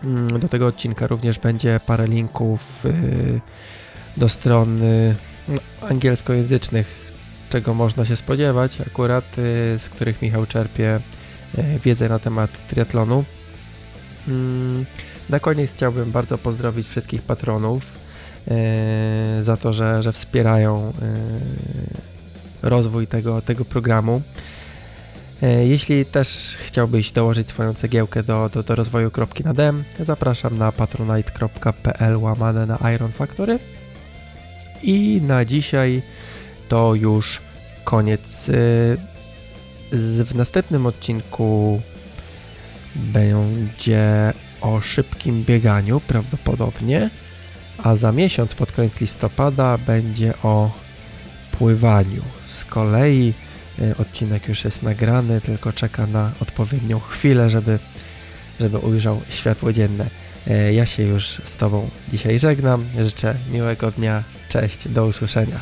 Mm, do tego odcinka również będzie parę linków y, do stron y, no, angielskojęzycznych, czego można się spodziewać, akurat y, z których Michał czerpie wiedzę na temat triatlonu. Mm, na koniec chciałbym bardzo pozdrowić wszystkich patronów za to, że, że wspierają rozwój tego, tego programu. Jeśli też chciałbyś dołożyć swoją cegiełkę do, do, do rozwoju kropki na dem, zapraszam na patronite.pl łamane na Iron Factory. I na dzisiaj to już koniec. E, w następnym odcinku będzie o szybkim bieganiu prawdopodobnie, a za miesiąc pod koniec listopada będzie o pływaniu. Z kolei E, odcinek już jest nagrany, tylko czeka na odpowiednią chwilę, żeby, żeby ujrzał światło dzienne. E, ja się już z Tobą dzisiaj żegnam. Życzę miłego dnia. Cześć, do usłyszenia.